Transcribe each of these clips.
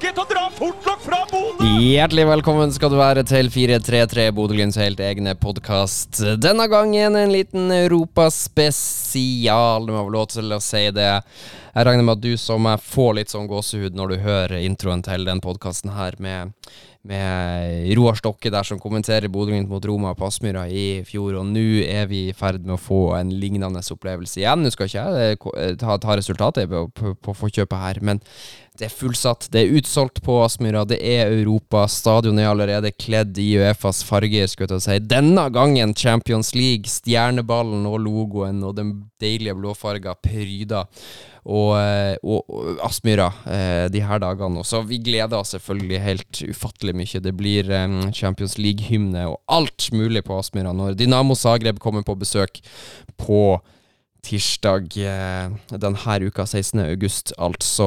Til å dra fort nok fra Bodø! Hjertelig velkommen skal du være til 433 Bodø-Glimts helt egne podkast. Denne gangen en liten europaspesial, du må ha lov til å si det. Jeg regner med at du som meg får litt sånn gåsehud når du hører introen til den podkasten her med, med Roar Stokke der som kommenterer Bodø-Glimt mot Roma på Aspmyra i fjor, og nå er vi i ferd med å få en lignende opplevelse igjen. Nå skal ikke jeg eh, ta, ta resultatet på, på, på forkjøpet her, men det er fullsatt, det er utsolgt på Aspmyra, det er Europa, stadionet er allerede kledd i Uefas farger, skulle jeg si. Denne gangen Champions League, stjerneballen og logoen og den deilige blåfarga pryder. Og, eh, og, og Aspmyra eh, de her dagene. Og så vi gleder oss selvfølgelig helt ufattelig mye. Det blir eh, Champions League-hymne og alt mulig på Aspmyra når Dinamo Zagreb kommer på besøk på tirsdag denne uka, 16. august, altså.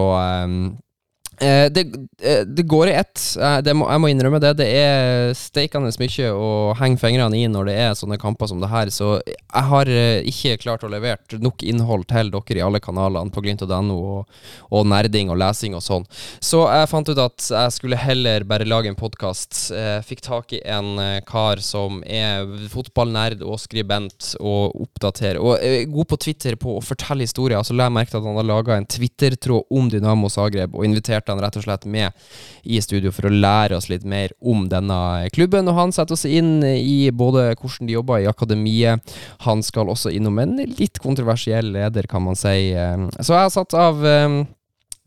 Eh, det, eh, det, går i ett. Eh, det må, jeg må innrømme det. Det er steikende mye å henge fingrene i når det er sånne kamper som det her. Så jeg har ikke klart å levere nok innhold til dere i alle kanalene på glimt.no og, og nerding og lesing og sånn. Så jeg fant ut at jeg skulle heller bare lage en podkast. Fikk tak i en kar som er fotballnerd og skribent og oppdaterer. Og er god på Twitter på å fortelle historier. Så la jeg merke til at han har laga en Twitter-tråd om Dynamo Zagreb og inviterte han rett og slett med i studio for å lære oss litt mer om denne klubben. Og han setter oss inn i både hvordan de jobber i akademiet. Han skal også innom en litt kontroversiell leder, kan man si. Så jeg har satt av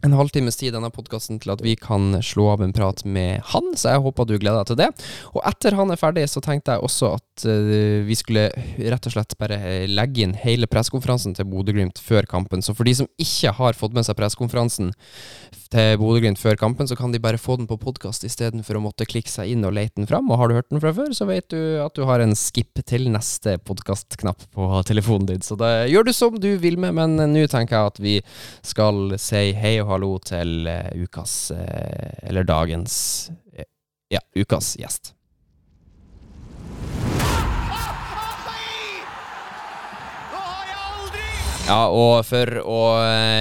en halvtimes tid denne podkasten til at vi kan slå av en prat med han, så jeg håper du gleder deg til det. Og etter han er ferdig, så tenkte jeg også at uh, vi skulle rett og slett bare legge inn hele pressekonferansen til Bodø-Glimt før kampen. Så for de som ikke har fått med seg pressekonferansen til Bodø-Glimt før kampen, så kan de bare få den på podkast istedenfor å måtte klikke seg inn og lete den fram. Og har du hørt den fra før, så vet du at du har en skip til neste podkastknapp på telefonen din. Så det gjør du som du vil med, men nå tenker jeg at vi skal si hei og hallo til uh, ukas, uh, eller dagens, ja, ukas gjest. Ja, og for å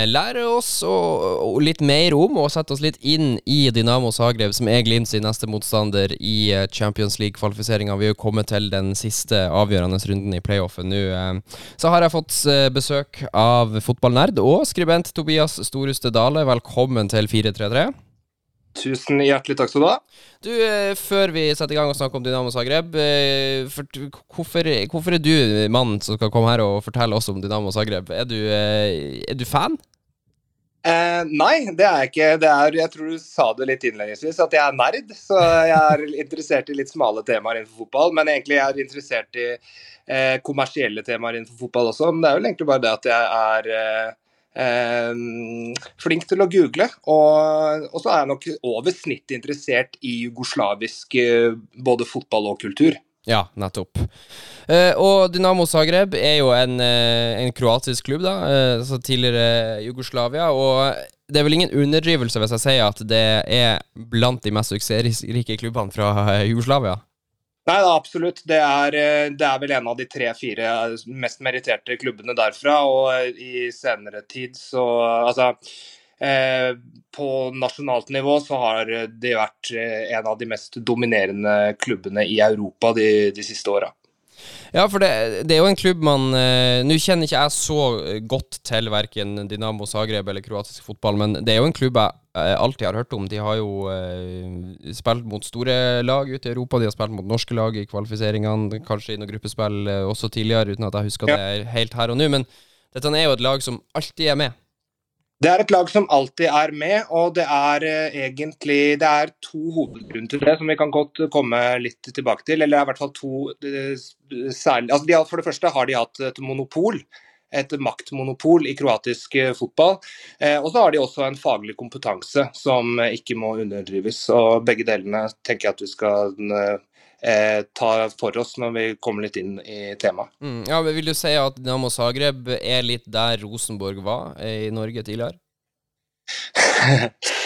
lære oss og, og litt mer om og sette oss litt inn i Dynamo Zagreb, som er Glimt sin neste motstander i Champions League-kvalifiseringa. Vi har jo kommet til den siste avgjørende runden i playoffen nå. Så har jeg fått besøk av fotballnerd og skribent Tobias Storuste Dale. Velkommen til 433. Tusen hjertelig takk skal du ha. Du, Før vi setter i gang og snakker om Dynamo Zagreb, for, hvorfor, hvorfor, er du mannen som skal komme her og fortelle oss om Dynamo Zagreb? Er du, er du fan? Eh, nei, det er jeg ikke. Det er, jeg tror du sa det litt innledningsvis, at jeg er nerd. Så jeg er interessert i litt smale temaer innenfor fotball. Men egentlig jeg er interessert i eh, kommersielle temaer innenfor fotball også. Men det er vel egentlig bare det at jeg er eh, Eh, flink til å google. Og, og, så er jeg nok over snittet interessert i jugoslavisk eh, både fotball og kultur. Ja, nettopp. Eh, og Dynamo Zagreb er jo en, en kroatisk klubb, da, altså tidligere Jugoslavia. Og det er vel ingen underdrivelse hvis jeg sier at det er blant de mest suksessrike klubbene fra Jugoslavia? Nei, absolutt. Det er, det er, vel en av de tre-fire mest meritterte klubbene derfra. Og i senere tid så Altså eh, På nasjonalt nivå så har de vært en av de mest dominerende klubbene i Europa de, de siste åra. Ja, for det, det, er jo en klubb man eh, Nå kjenner ikke jeg så godt til verken Dinamo Zagreb eller kroatisk fotball, men det er jo en klubb jeg uh, jeg har hørt om. De har jo eh, spilt mot store lag ute i Europa, de har spilt mot norske lag i kvalifiseringene, kanskje i noen gruppespill også tidligere, uten at jeg husker ja. det helt her og nå. Men dette er jo et lag som alltid er med. Det er et lag som alltid er med, og det er eh, egentlig det er to hovedgrunner til det, som vi kan godt komme litt tilbake til. Eller i hvert fall to uh, særlig altså de, For det første har de hatt et monopol et maktmonopol i kroatisk fotball. Og så har de også en faglig kompetanse som ikke må underdrives. og Begge delene tenker jeg at vi skal ta for oss når vi kommer litt inn i temaet. Mm, ja, Vil du si at Dinamo Zagreb er litt der Rosenborg var i Norge tidligere?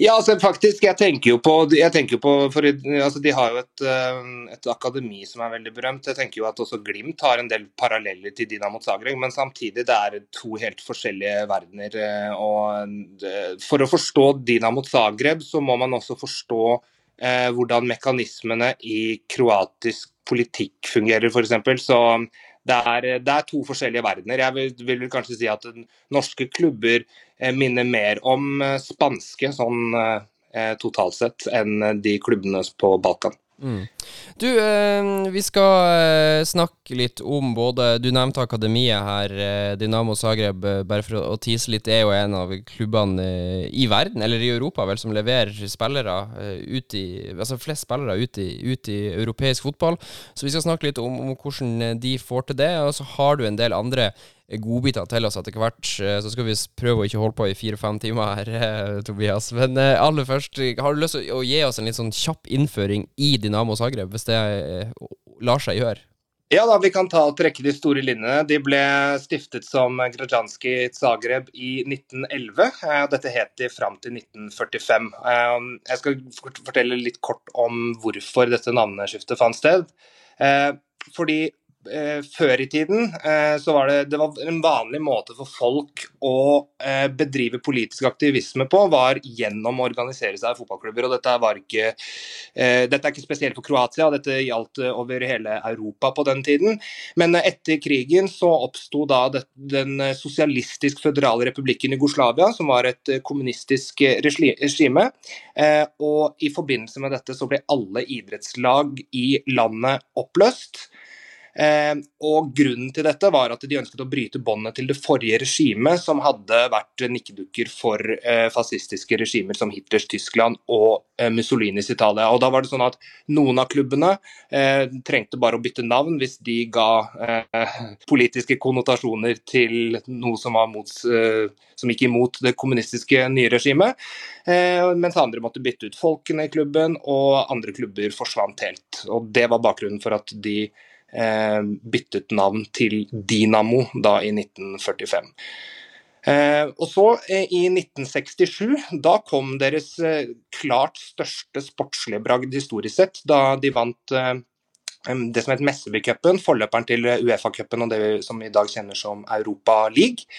Ja, altså faktisk, jeg tenker jo på, tenker på for, altså, De har jo et, eh, et, akademi som er veldig berømt. Jeg tenker jo at også Glimt har en del paralleller til Dinamo Zagreb, men samtidig det er to helt forskjellige verdener. Eh, og eh, For å forstå Dinamo Zagreb så må man også forstå eh, hvordan mekanismene i kroatisk politikk fungerer, f.eks. Så det er, det er, to forskjellige verdener. Jeg vil, vil kanskje si at norske klubber eh, minner mer om eh, spanske sånn eh, totalt sett enn de klubbene på Balkan. Mm. Du, eh, vi skal eh, snakke litt om både Du nevnte akademiet her, eh, Dynamo Zagreb. Bare for å, tise litt, er jo en av klubbene i verden, eller i Europa, vel, som leverer spillere ut i Altså flest spillere ut i, ut i europeisk fotball. Så vi skal snakke litt om, om hvordan de får til det. Og så har du en del andre godbiter til oss etter hvert. Eh, så skal vi prøve å ikke holde på i fire-fem timer her, eh, Tobias. Men eh, aller først, har du lyst til å gi oss en litt sånn kjapp innføring i Dinamo Zagreb, hvis det lar seg gjøre? Ja, da, Vi kan ta og trekke de store linjene. De ble stiftet som Grajanski Zagreb i 1911. Dette het de fram til 1945. Jeg skal fortelle litt kort om hvorfor dette navneskiftet fant sted. Fordi før i tiden eh, så var det, det var en vanlig måte for folk å eh, bedrive politisk aktivisme på, var gjennom å organisere seg i fotballklubber. og Dette, ikke, dette er ikke spesielt for Kroatia, dette gjaldt over hele Europa på den tiden. Men etter krigen så oppsto den sosialistisk føderale republikken Jugoslavia, som var et kommunistisk regime. Og i forbindelse med dette så ble alle idrettslag i landet oppløst. Eh, og Grunnen til dette var at de ønsket å bryte båndet til det forrige regimet, som hadde vært nikkedukker for eh, fascistiske regimer som Hitlers Tyskland og eh, Mussolinis Italia. Og da var det sånn at Noen av klubbene eh, trengte bare å bytte navn hvis de ga politiske konnotasjoner til noe som, mot, som gikk imot det kommunistiske nye regimet. mens andre måtte bytte ut folkene i klubben, og andre klubber forsvant helt. Og Det var bakgrunnen for at de byttet navn til Dynamo da i 1945. Eh, og så eh, I 1967 da kom deres klart største sportslige bragd historisk sett, da de vant det som het Messeby-cupen, forløperen til Uefa-cupen og det som vi i dag kjenner som Europa League.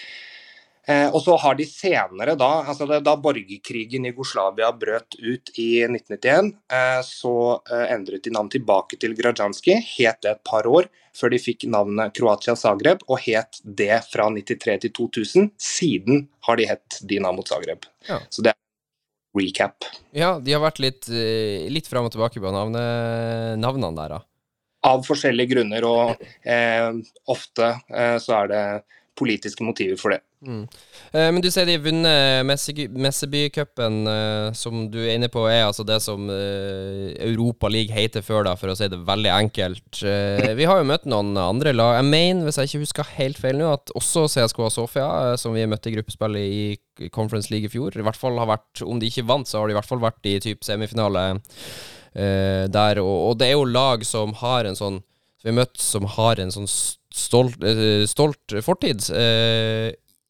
Eh, og så har de senere, da, altså det, da borgerkrigen i Jugoslavia brøt ut i 1991, eh, så eh, endret de navn tilbake til Grajanski. Het det et par år før de fikk navnet Kroatia Zagreb, og het det fra 93 til 2000. Siden har de hett Dinamo Zagreb. Ja. Så det er recap. Ja, de har vært litt, litt fram og tilbake på navnet, navnene der, da. Av forskjellige grunner, og eh, ofte eh, så er det politiske motiver for det. Mm. Eh, men du sier de har vunnet Messeby-cupen, eh, som du er inne på er altså det som eh, Europa League heter før, da, for å si det veldig enkelt. Vi har jo møtt noen andre lag. Jeg mener, hvis jeg ikke husker helt feil nå, at også CSKA Sofia, som vi møtte i gruppespillet i Conference League i fjor, i hvert fall har vært, om de ikke vant, så har de i hvert fall vært i typ semifinale der. Og, det er jo lag som har en sånn Vi har møtt som har en sånn stolt, stolt fortid.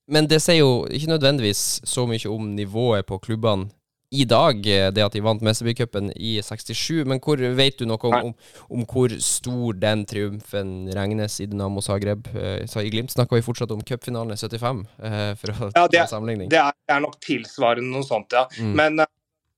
Men det sier jo ikke nødvendigvis så mye om nivået på klubbene i dag, det at de vant Mesterbycupen i 67. Men hvor vet du noe om, om, om, hvor stor den triumfen regnes i Dynamo Zagreb? Eh, så I Glimt snakker vi fortsatt om cupfinalen i 75, eh, for å ja, ta sammenligning. Det er, det er, nok tilsvarende noe sånt, ja. Mm. Men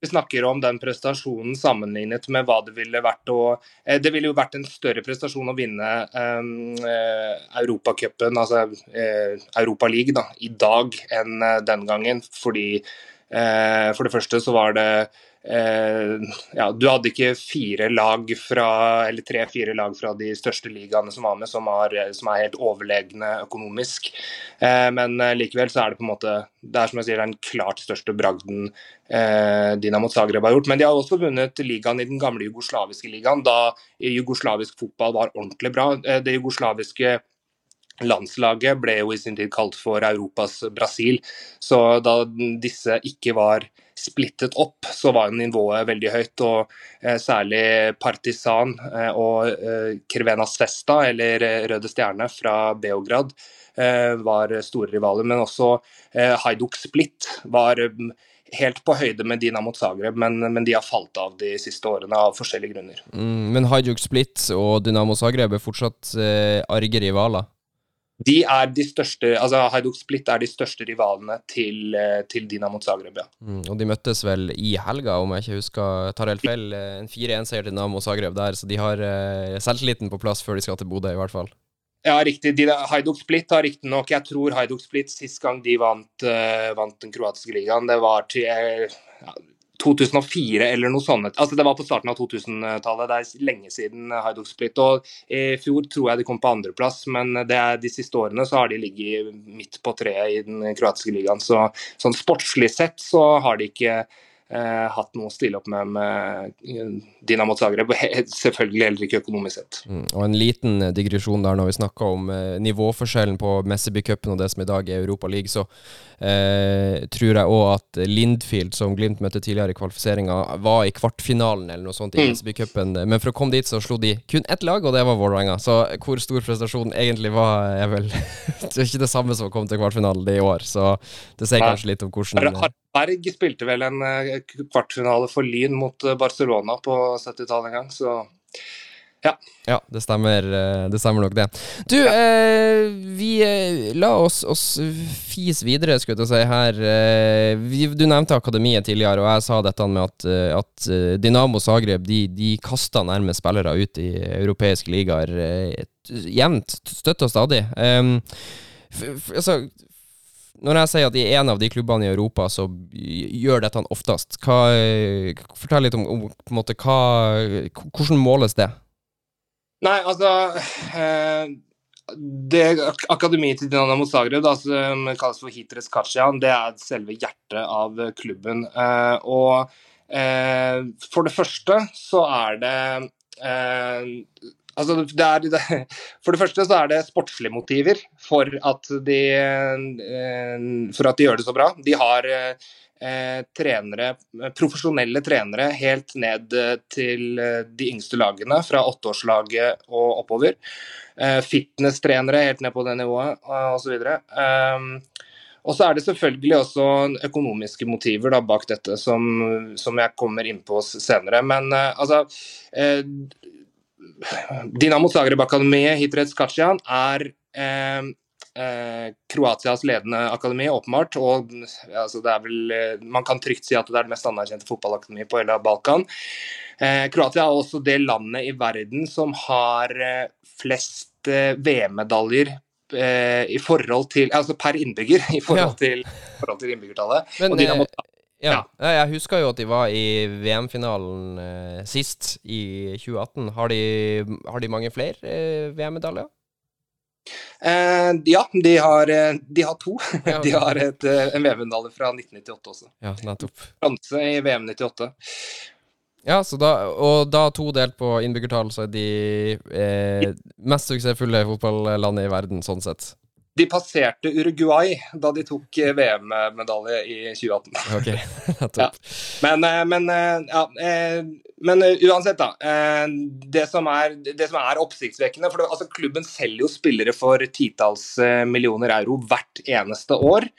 snakker om den prestasjonen sammenlignet med hva det ville vært å eh, Det ville jo vært en større prestasjon å vinne eh, Europacupen, altså eh, Europa League, da, i dag enn den gangen. Fordi eh, for det første så var det Eh, ja, du hadde ikke fire lag fra, eller tre-fire lag fra de største ligaene som var med, som, har, som er helt overlegne økonomisk. Eh, men eh, likevel så er det på en måte det er som jeg sier, den klart største bragden eh, Dinamo Zagreb har gjort. Men de har også vunnet ligaen i den gamle jugoslaviske ligaen, da jugoslavisk fotball var ordentlig bra. Det jugoslaviske landslaget ble jo i sin tid kalt for Europas Brasil. Så da disse ikke var splittet opp, så var nivået veldig høyt. Og eh, særlig Partisan eh, og eh, Crvena Svesta, eller eh, Røde Stjerne fra Beograd, eh, var store rivaler. Men også eh, Hajduk Split var mm, helt på høyde med Dinamo Zagreb, men, men de har falt av de siste årene av forskjellige grunner. Mm, men Hajduk Split og Dinamo Zagreb er fortsatt eh, arge rivaler? De er de største, altså Hajduk Split er de største rivalene til, eh, til Dinamo Zagreb, ja. Mm, og de møttes vel i helga, om jeg ikke husker tar helt feil. Eh, En 4-1-seier til Dinamo Zagreb der, så de har eh, selvtilliten på plass før de skal til Bodø, i hvert fall. Ja, riktig. De, Hajduk Split har riktignok Jeg tror Hajduk Split sist gang de vant, uh, vant den kroatiske ligaen, det var til uh, ja, 2004 eller noe sånt. Altså Det var på starten av 2000-tallet. Det er lenge siden Hajduk Split. Og I fjor tror jeg de kom på andreplass, men er de siste årene så har de ligget midt på treet i den kroatiske ligaen. Så sånn sportslig sett så har de ikke eh, hatt noe å stille opp med med eh, Dinamo Zagreb. Selvfølgelig heller ikke økonomisk sett. Mm, og en liten eh, digresjon der når vi snakker om eh, nivåforskjellen på Messeby-cupen og det som i dag er Europa League, så eh, tror jeg òg at Lindfield, som Glimt møtte tidligere i kvalifiseringa, var i kvartfinalen eller noe sånt i Mm. Messeby-cupen. Men for å komme dit så slo de kun ett lag, og det var Vålerenga. Så hvor stor prestasjonen egentlig var, er vel Det er ikke det samme som å komme til kvartfinalen i år, så det sier kanskje litt om hvordan Harberg spilte vel en eh, kvartfinale for Lyn mot eh, Barcelona på 70-tallet en gang, så Ja, det stemmer, eh, det stemmer nok det. Du, eh, vi la oss, oss fise videre, skulle jeg si her. Vi, du nevnte akademiet tidligere, og jeg sa dette med at, at Dynamo Zagreb de, de kasta nærmest spillere ut i europeiske ligaer jevnt, støtt og stadig. Um, altså når jeg sier at er en av de klubbene i Europa så gjør dette oftest, hva, fortell litt om, om måte, hva, hvordan måles det? Nei, altså eh, Det akademiet til Dinamo Zagreb, som kalles for Hitres Kachian, det er selve hjertet av klubben. Eh, og eh, for det første så er det eh, Altså, det er, det, for det første så er det sportslige motiver for at de, eh, for at de gjør det så bra. De har eh, trenere, profesjonelle trenere helt ned eh, til eh, de yngste lagene, fra åtteårslaget og oppover. Eh, Fitnesstrenere helt ned på det nivået osv. Og så er det selvfølgelig også økonomiske motiver da, bak dette, som, som jeg kommer inn på senere. Men altså Dinamo Zagreb-akademiet Hitrets Kacian er eh, eh, Kroatias ledende akademi, åpenbart. Og altså, det er vel, eh, man kan trygt si at det er det mest anerkjente fotballakademiet på hele Balkan. Eh, Kroatia er også det landet i verden som har eh, flest eh, VM-medaljer i forhold til, altså per innbygger i forhold til, forhold til innbyggertallet. Men, og Dinamo, ja. ja, jeg husker jo at de var i VM-finalen eh, sist, i 2018. Har de, har de mange flere eh, VM-medaljer? eh, ja, de har, eh, de har to. Ja, De har et, eh, en VM-medalje fra 1998 også. Ja, nettopp. Franse i VM 98. Ja, så da, og da to delt på innbyggertall, så er de eh, mest suksessfulle fotballandet i verden, sånn sett. De passerte Uruguay da de tok eh, VM-medalje i 2018. Ok, ja. Men, eh, men, eh, ja, men uansett, da. Det som er, det som er oppsiktsvekkende for det, altså Klubben selger jo spillere for titalls millioner euro hvert eneste år.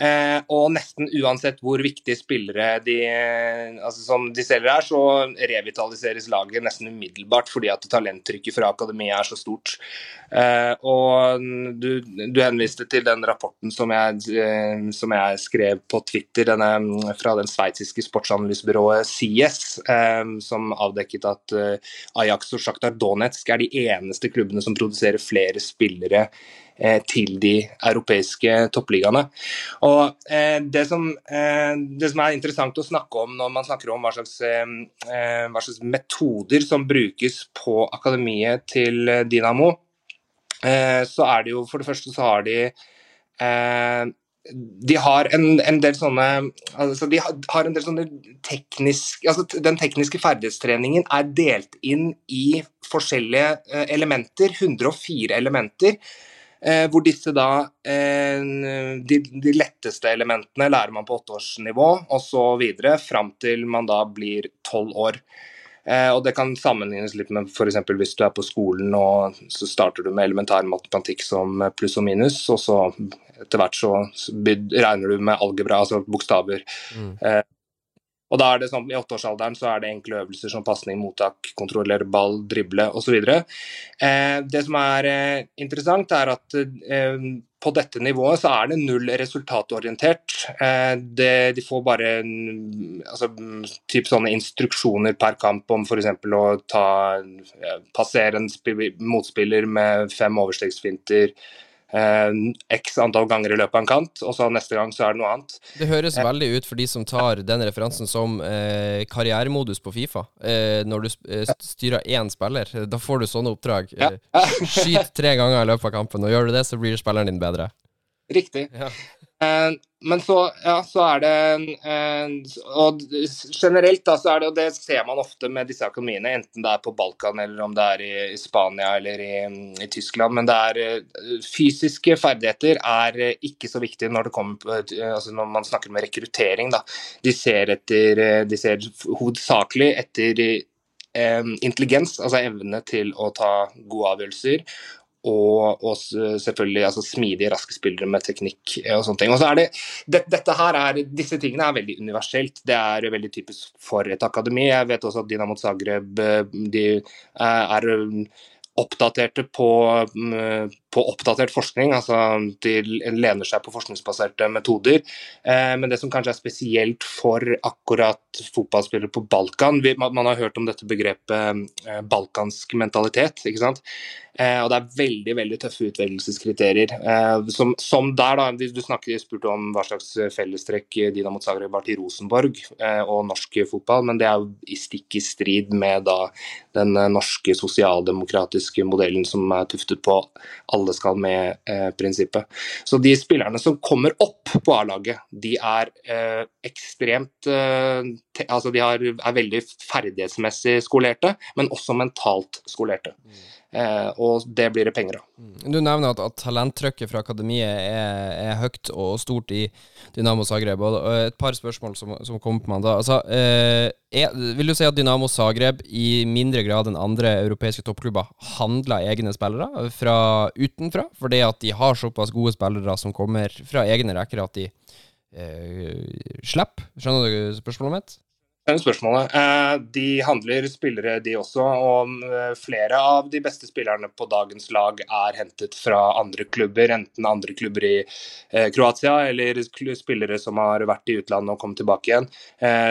Eh, og nesten uansett hvor viktige spillere de, eh, altså som de selger er, så revitaliseres laget nesten umiddelbart fordi at talenttrykket fra akademiet er så stort. Eh, og du, du henviste til den rapporten som jeg, som jeg skrev på Twitter, denne mm, fra den sveitsiske sportsanalysebyrået CS, som avdekket at Ajax og Shakhtar Donetsk er de eneste klubbene som produserer flere spillere til de europeiske toppligaene. Og eh, det, som, eh, det som er interessant å snakke om når man snakker om hva slags, eh, eh, hva slags metoder som brukes på akademiet til Dynamo, eh, så er det jo for det første så har de eh, de har en, en del sånne altså De har en del sånne teknisk altså Den tekniske ferdighetstreningen er delt inn i forskjellige eh, elementer, 104 elementer. Eh, hvor disse da eh, de, de, letteste elementene lærer man på åtteårsnivå, og så videre fram til man da blir tolv år. Eh, og Det kan sammenlignes litt med f.eks. hvis du er på skolen og så starter du med elementær matematikk som pluss og minus, og så etter hvert så regner du med algebra, altså bokstaver. Mm. Og da er det sånn, I åtteårsalderen så er det enkle øvelser som pasning, mottak, kontrollere ball, drible osv. Eh, det som er eh, interessant, er at eh, på dette nivået så er det null resultatorientert. Eh, det, de får bare altså, typ sånne instruksjoner per kamp om f.eks. å ta, passere en motspiller med fem overstegsfinter x antall ganger i løpet av en kant, og så neste gang så er det noe annet. Det høres eh. veldig ut for de som tar den referansen som eh, karrieremodus på Fifa. Eh, når du eh, styrer én spiller, da får du sånne oppdrag. Ja. Skyt tre ganger i løpet av kampen, og gjør du det, så blir spilleren din bedre. Riktig. Ja. Eh, men så, ja, så er det eh, Og generelt da, så er det, og det ser man ofte med disse akademiene, enten det er på Balkan eller om det er i, Spania eller i, i, Tyskland, men det er eh, fysiske ferdigheter er ikke så viktig når det kommer altså når man snakker med rekruttering. Da. De ser etter de ser hovedsakelig etter intelligens, altså evne til å ta gode avgjørelser, og, og, selvfølgelig altså, smidige, raske spillere med teknikk eh, og sånne ting. Og så er det, det, dette her er, Disse tingene er veldig universelt. Det er veldig typisk for et akademi. Jeg vet også at Dinamo Zagreb eh, de eh, er oppdaterte på, mm, på, oppdatert forskning. altså De lener seg på forskningsbaserte metoder. Eh, men det som kanskje er spesielt for akkurat fotballspillere på Balkan vi, man, har hørt om dette begrepet eh, balkansk mentalitet. ikke sant? Eh, og det er veldig veldig tøffe utvelgelseskriterier. Eh, som, som, der, da, Du snakket, spurte om hva slags fellestrekk Dinamo Zagreb har til Rosenborg eh, og norsk fotball, men det er jo stikk i strid med da den norske sosialdemokratiske modellen som er tuftet på alle skal med-prinsippet. Så de spillerne som kommer opp på A-laget, de er ekstremt Altså de er veldig ferdighetsmessig skolerte, men også mentalt skolerte. Eh, og det blir det penger av. Du nevner at, at talenttrykket fra akademiet er, er, høyt og stort i Dynamo Zagreb. Og, et par spørsmål som, som kommer på meg da. Altså, eh, er, vil du si at Dynamo Zagreb i mindre grad enn andre europeiske toppklubber handler egne spillere fra utenfra? Fordi at de har såpass gode spillere som kommer fra egne rekker at de eh, slipper? Skjønner du spørsmålet mitt? Spørsmålet. Eh, de handler spillere, de også. Og eh, flere av de beste spillerne på dagens lag er hentet fra andre klubber. Enten andre klubber i eh, Kroatia, eller spillere som har vært i utlandet og kommet tilbake igjen.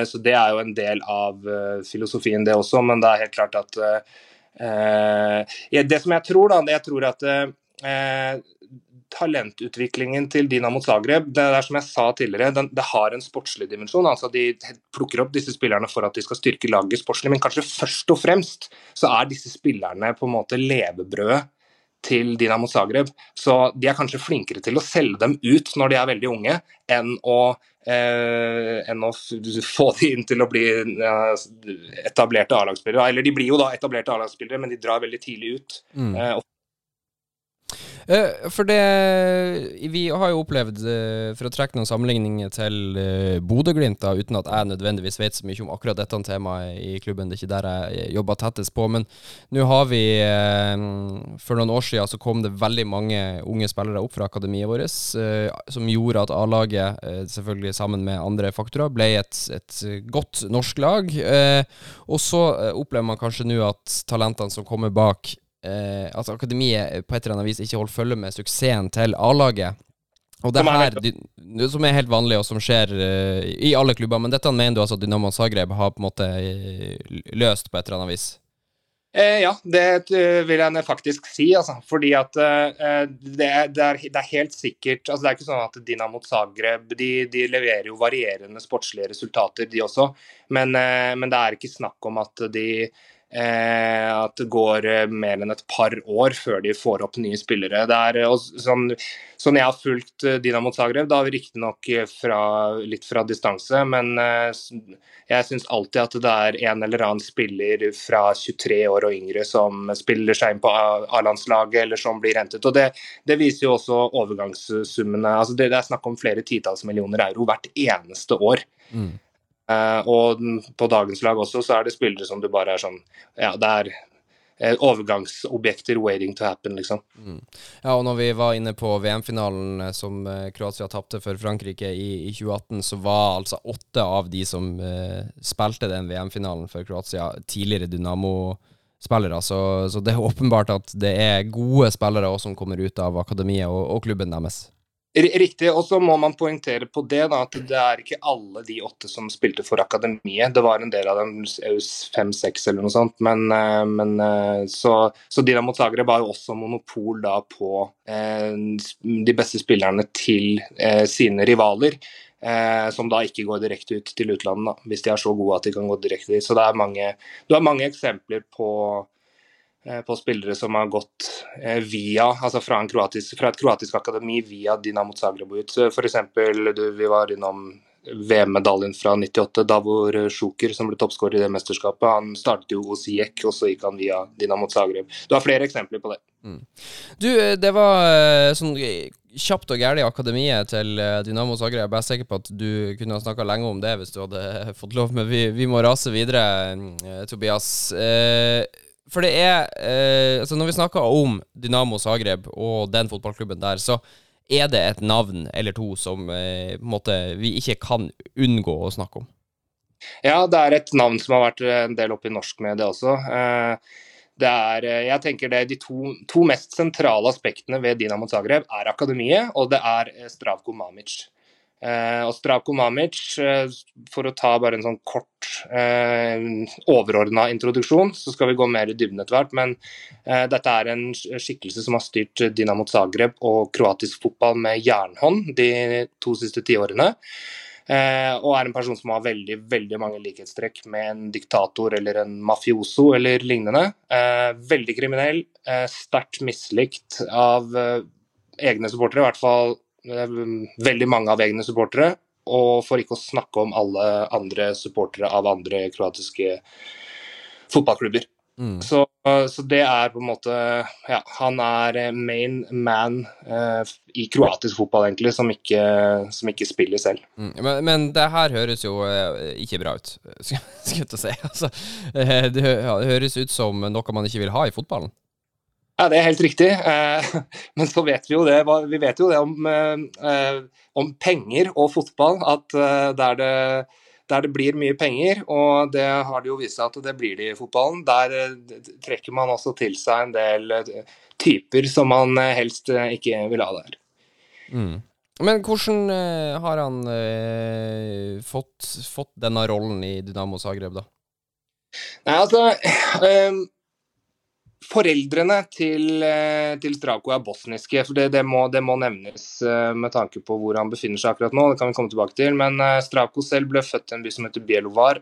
Så det er jo en del av filosofien, det også. Men det er helt klart at Det som jeg tror, da, det jeg tror at talentutviklingen til Dinamo Zagreb det er som jeg sa tidligere, den, det har en sportslig dimensjon. altså De plukker opp disse spillerne for at de skal styrke laget sportslig, men kanskje først og fremst så er disse spillerne på en måte levebrødet til Dinamo Zagreb. Så de er kanskje flinkere til å selge dem ut når de er veldig unge, enn å, eh, enn å få de inn til å bli eh, etablerte A-lagsspillere. Eller de blir jo da etablerte A-lagsspillere, men de drar veldig tidlig ut. Mm. Eh, for det Vi har jo opplevd, uh, for å trekke noen sammenligninger til uh, Bodø-Glimt, uten at jeg nødvendigvis vet så mye om akkurat dette temaet i klubben, det er ikke der jeg jobber tettest på, men nå har vi For noen år siden så kom det veldig mange unge spillere opp fra akademiet vårt, som gjorde at A-laget, selvfølgelig sammen med andre faktorer, ble et, et godt norsk lag. og så opplever man kanskje nå at talentene som kommer bak, eh, at akademiet på et eller annet vis ikke holder følge med suksessen til A-laget. Og det her, som er helt vanlig, og som skjer uh, i alle klubber. Men dette mener du altså at Dynamo Zagreb har på en måte uh, løst på et eller annet vis? Eh, ja, det vil jeg faktisk si. Altså. Fordi at eh, det, det, er, det, er, helt sikkert altså Det er ikke sånn at Dinamo Zagreb de, de leverer jo varierende sportslige resultater, de også. Men, eh, men, det er ikke snakk om at de eh, at det går eh, mer enn et par år før de får opp nye spillere. Det er og sånn, sånn jeg har fulgt eh, Dinamo Zagreb, da riktignok litt fra distanse, men eh, jeg syns alltid at det er en eller annen spiller fra 23 år og yngre som spiller seg inn på A-landslaget, eller som blir hentet. og Det, det viser jo også overgangssummene. altså det, det er snakk om flere titalls millioner euro hvert eneste år. Mm. Uh, og på dagens lag også så er det spillere som du bare er sånn Ja, det er uh, overgangsobjekter waiting to happen, liksom. Mm. Ja, og når vi var inne på VM-finalen eh, som Kroatia tapte for Frankrike i, i, 2018, så var altså åtte av de som uh, spilte den VM-finalen for Kroatia, tidligere Dynamo-spillere. Så, så, det er åpenbart at det er gode spillere også som kommer ut av akademiet og, og klubben deres. Riktig. Og så må man poengtere på det da, at det er ikke alle de åtte som spilte for akademiet. Det var en del av dem, fem-seks eller noe sånt. Men, eh, men eh, så, så Dinamo Zagreb har jo også monopol da på eh, de beste spillerne til eh, sine rivaler. Eh, som da ikke går direkte ut til utlandet, da, hvis de er så gode at de kan gå direkte dit. Så det er mange, du har mange eksempler på på spillere som har gått eh, via, altså fra, kroatisk, fra et kroatisk akademi via Dinamo Zagreb ut. F.eks. vi var innom VM-medaljen fra 98, Davor Sjuker, som ble toppskårer i det mesterskapet. Han startet jo hos Jek, og så gikk han via Dinamo Zagreb. Du har flere eksempler på det. Mm. Du, eh, det var sånn kjapt og gærent akademiet til Dynamo Zagreb. Jeg er sikker på at du kunne ha snakka lenge om det hvis du hadde fått lov, men vi, vi må rase videre, Tobias. Eh, for det er eh, altså Når vi snakker om Dynamo Zagreb og den fotballklubben der, så er det et navn eller to som eh, måte, vi ikke kan unngå å snakke om. Ja, det er et navn som har vært en del oppe i norsk medie også. Eh, det er, eh, jeg tenker det De to, to, mest sentrale aspektene ved Dinamo Zagreb er akademiet og det er eh, Stravko Mamic. Eh, og Strako Mamic, eh, for å ta bare en sånn kort eh, overordna introduksjon, så skal vi gå mer i dybden etter hvert. Men eh, dette er en skikkelse som har styrt Dinamo Zagreb og kroatisk fotball med jernhånd de to siste tiårene. Eh, og er en person som har veldig veldig mange likhetstrekk med en diktator eller en mafioso eller lignende. Eh, veldig kriminell, eh, sterkt mislikt av eh, egne supportere, i hvert fall veldig mange av egne supportere. Og for ikke å snakke om alle andre supportere av andre kroatiske fotballklubber. Mm. Så, så, det er på en måte Ja, han er main man eh, i kroatisk fotball, egentlig, som ikke, som ikke spiller selv. Mm. Men, men, det her høres jo ikke bra ut, skal jeg si. Altså, det høres ut som noe man ikke vil ha i fotballen. Ja, Det er helt riktig. Eh, men så vet vi jo det, vi vet jo det om, eh, om penger og fotball. At eh, der det, der det, blir mye penger, og det har det jo vist seg at det blir det i fotballen, der trekker man også til seg en del typer som man helst ikke vil ha der. Mm. Men hvordan har han fått, fått, denne rollen i Dynamo Zagreb, da? Nei, altså Foreldrene til, eh, til Strako er bosniske, for det, det, må, det, må, nevnes eh, med tanke på hvor han befinner seg akkurat nå. Det kan vi komme tilbake til. Men eh, Strako selv ble født i en by som heter Bielovar.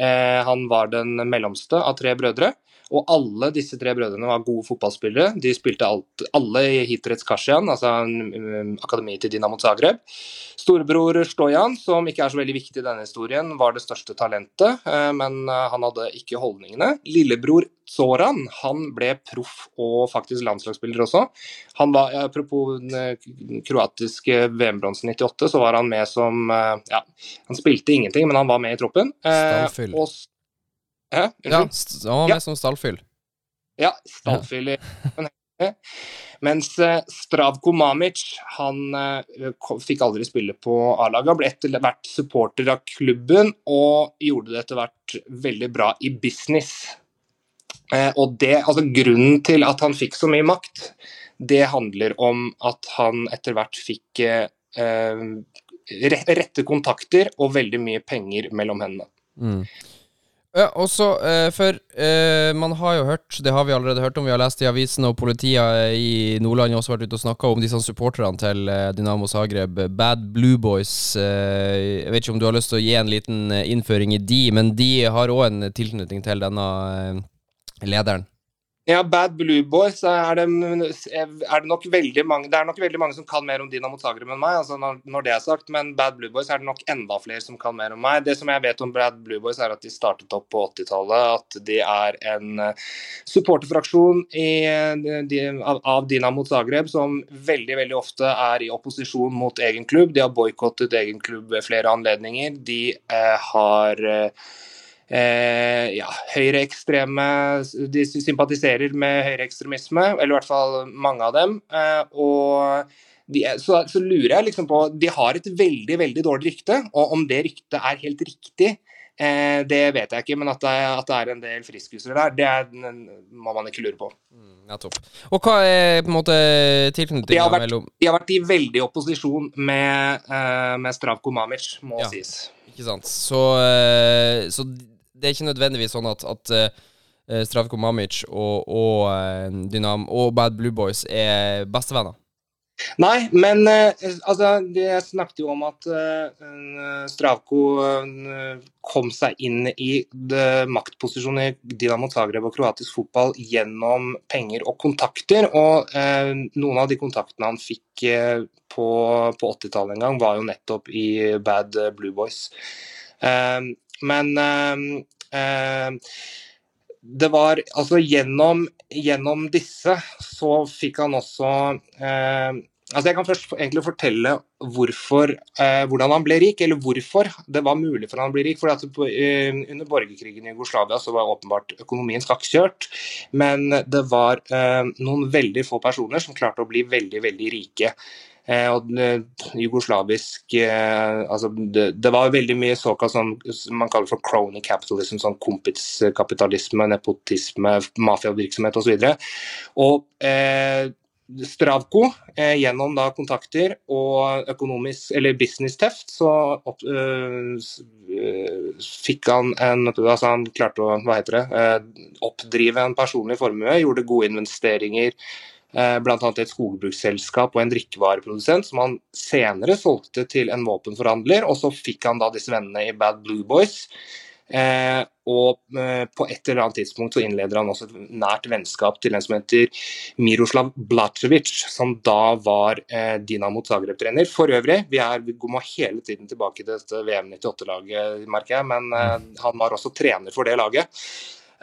Han var den mellomste av tre brødre. Og alle disse tre brødrene var gode fotballspillere. De spilte alt, alle i Hitrets Kasjian, altså akademiet til Dinamo Zagreb. Storebror Stojan, som ikke er så veldig viktig i denne historien, var det største talentet, eh, men eh, han hadde ikke holdningene. Lillebror Zoran han ble proff og faktisk landslagsspiller også. Han var, Apropos den eh, kroatiske VM-bronsen 98, så var han med som ja, Han spilte ingenting, men han var med i troppen. Stavfyll. Og Hæ? Ja, han var med ja. som stallfyll. Ja, stallfyll. i Mens uh, Stravko Mamic han uh, fikk aldri spille på A-laget. Han ble etter hvert supporter av klubben og gjorde det etter hvert veldig bra i business. Uh, og det, altså Grunnen til at han fikk så mye makt, det handler om at han etter hvert fikk rette kontakter og veldig mye penger mellom hendene. Mm. Ja, også, uh, for uh, man har jo hørt, det har vi allerede hørt om, vi har lest i avisen, og politiet i Nordland har også vært ute og snakka om disse supporterne til Dynamo Zagreb, Bad Blue Boys. jeg vet ikke om du har lyst til å gi en liten innføring i de, men de har òg en tilknytning til denne lederen. Ja, Bad Blue Boys er det, er det nok veldig mange Det er nok veldig mange som kan mer om Dinamo Zagreb enn meg, altså når, når, det er sagt, men Bad Blue Boys er det nok enda flere som kan mer om meg. Det som jeg vet om Bad Blue Boys, er at de startet opp på 80-tallet. At de er en eh, supporterfraksjon de, av, av Dinamo Zagreb som veldig veldig ofte er i opposisjon mot egen klubb. De har boikottet egen klubb ved flere anledninger. De eh, har eh, eh, ja, høyreekstreme De sympatiserer med høyreekstremisme, eller i hvert fall mange av dem. Eh, og de, så, så, lurer jeg liksom på De har et veldig, veldig dårlig rykte, og om det ryktet er helt riktig eh, det vet jeg ikke, men at det, at det er en del friskuser der, det er, må man ikke lure på. Mm, topp. Og hva er på en måte tilknytninga mellom De har vært i veldig opposisjon med, uh, med Stravko Mamic, må ja, sies. Ikke sant. Så, uh, så det er ikke nødvendigvis sånn at, at uh, Stravko Mamic og, og, uh, Dynam og Bad Blue Boys er bestevenner. Nei, men uh, altså, jeg snakket jo om at uh, Stravko uh, kom seg inn i maktposisjonen i Dinamo Zagreb og kroatisk fotball gjennom penger og kontakter. Og noen av de kontaktene han fikk på, på 80-tallet en gang, var jo nettopp i Bad Blue Boys. Men eh, det var altså gjennom, gjennom, disse så fikk han også eh, altså Jeg kan først egentlig fortelle hvorfor, eh, hvordan han ble rik, eller hvorfor det var mulig for han å bli rik. for at uh, Under borgerkrigen i Jugoslavia så var åpenbart økonomien skakkjørt. Men det var eh, noen veldig få personer som klarte å bli veldig, veldig rike. Eh, og jugoslavisk eh, altså det, det, var veldig mye såkalt sånn man kaller for crony capitalism, sånn kompiskapitalisme, nepotisme, mafiavirksomhet osv. Og, og eh, Stravko, eh, gjennom da kontakter og økonomisk, eller business teft, så opp, øh, fikk han en altså Han klarte å hva heter det, øh, oppdrive en personlig formue, gjorde gode investeringer Eh, bl.a. et skogbruksselskap og en drikkevareprodusent, som han senere solgte til en våpenforhandler. Og så fikk han da disse vennene i Bad Blue Boys. Eh, og eh, på et eller annet tidspunkt så innleder han også et nært vennskap til en som heter Miroslav Blacevic, som da var eh, Dinamo Zagreb-trener. For øvrig, vi, er, vi må hele tiden tilbake til dette VM 98-laget, merker jeg, men eh, han var også trener for det laget.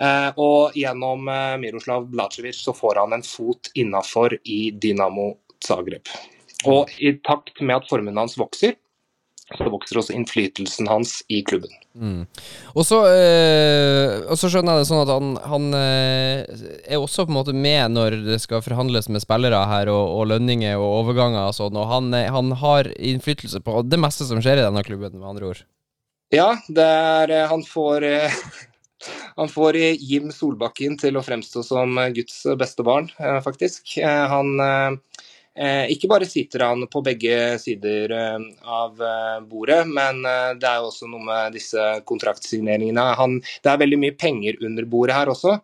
Eh, og gjennom eh, Miroslav Blacevic så får han en fot innafor i Dinamo Zagreb. Og i takt med at formuen hans vokser, så vokser også innflytelsen hans i klubben. Mm. Og, så, øh, og, så, skjønner jeg det sånn at han, han øh, er også på en måte med når det skal forhandles med spillere her, og, og lønninger og overganger og sånn, og han, han, har innflytelse på det meste som skjer i denne klubben, med andre ord. Ja, er, han får han får Jim Solbakken til å fremstå som Guds beste barn, eh, faktisk. Eh, han eh, ikke bare sitter han på begge sider av bordet, men det er jo også noe med disse kontraktsigneringene. Han, det er veldig mye penger under bordet her også.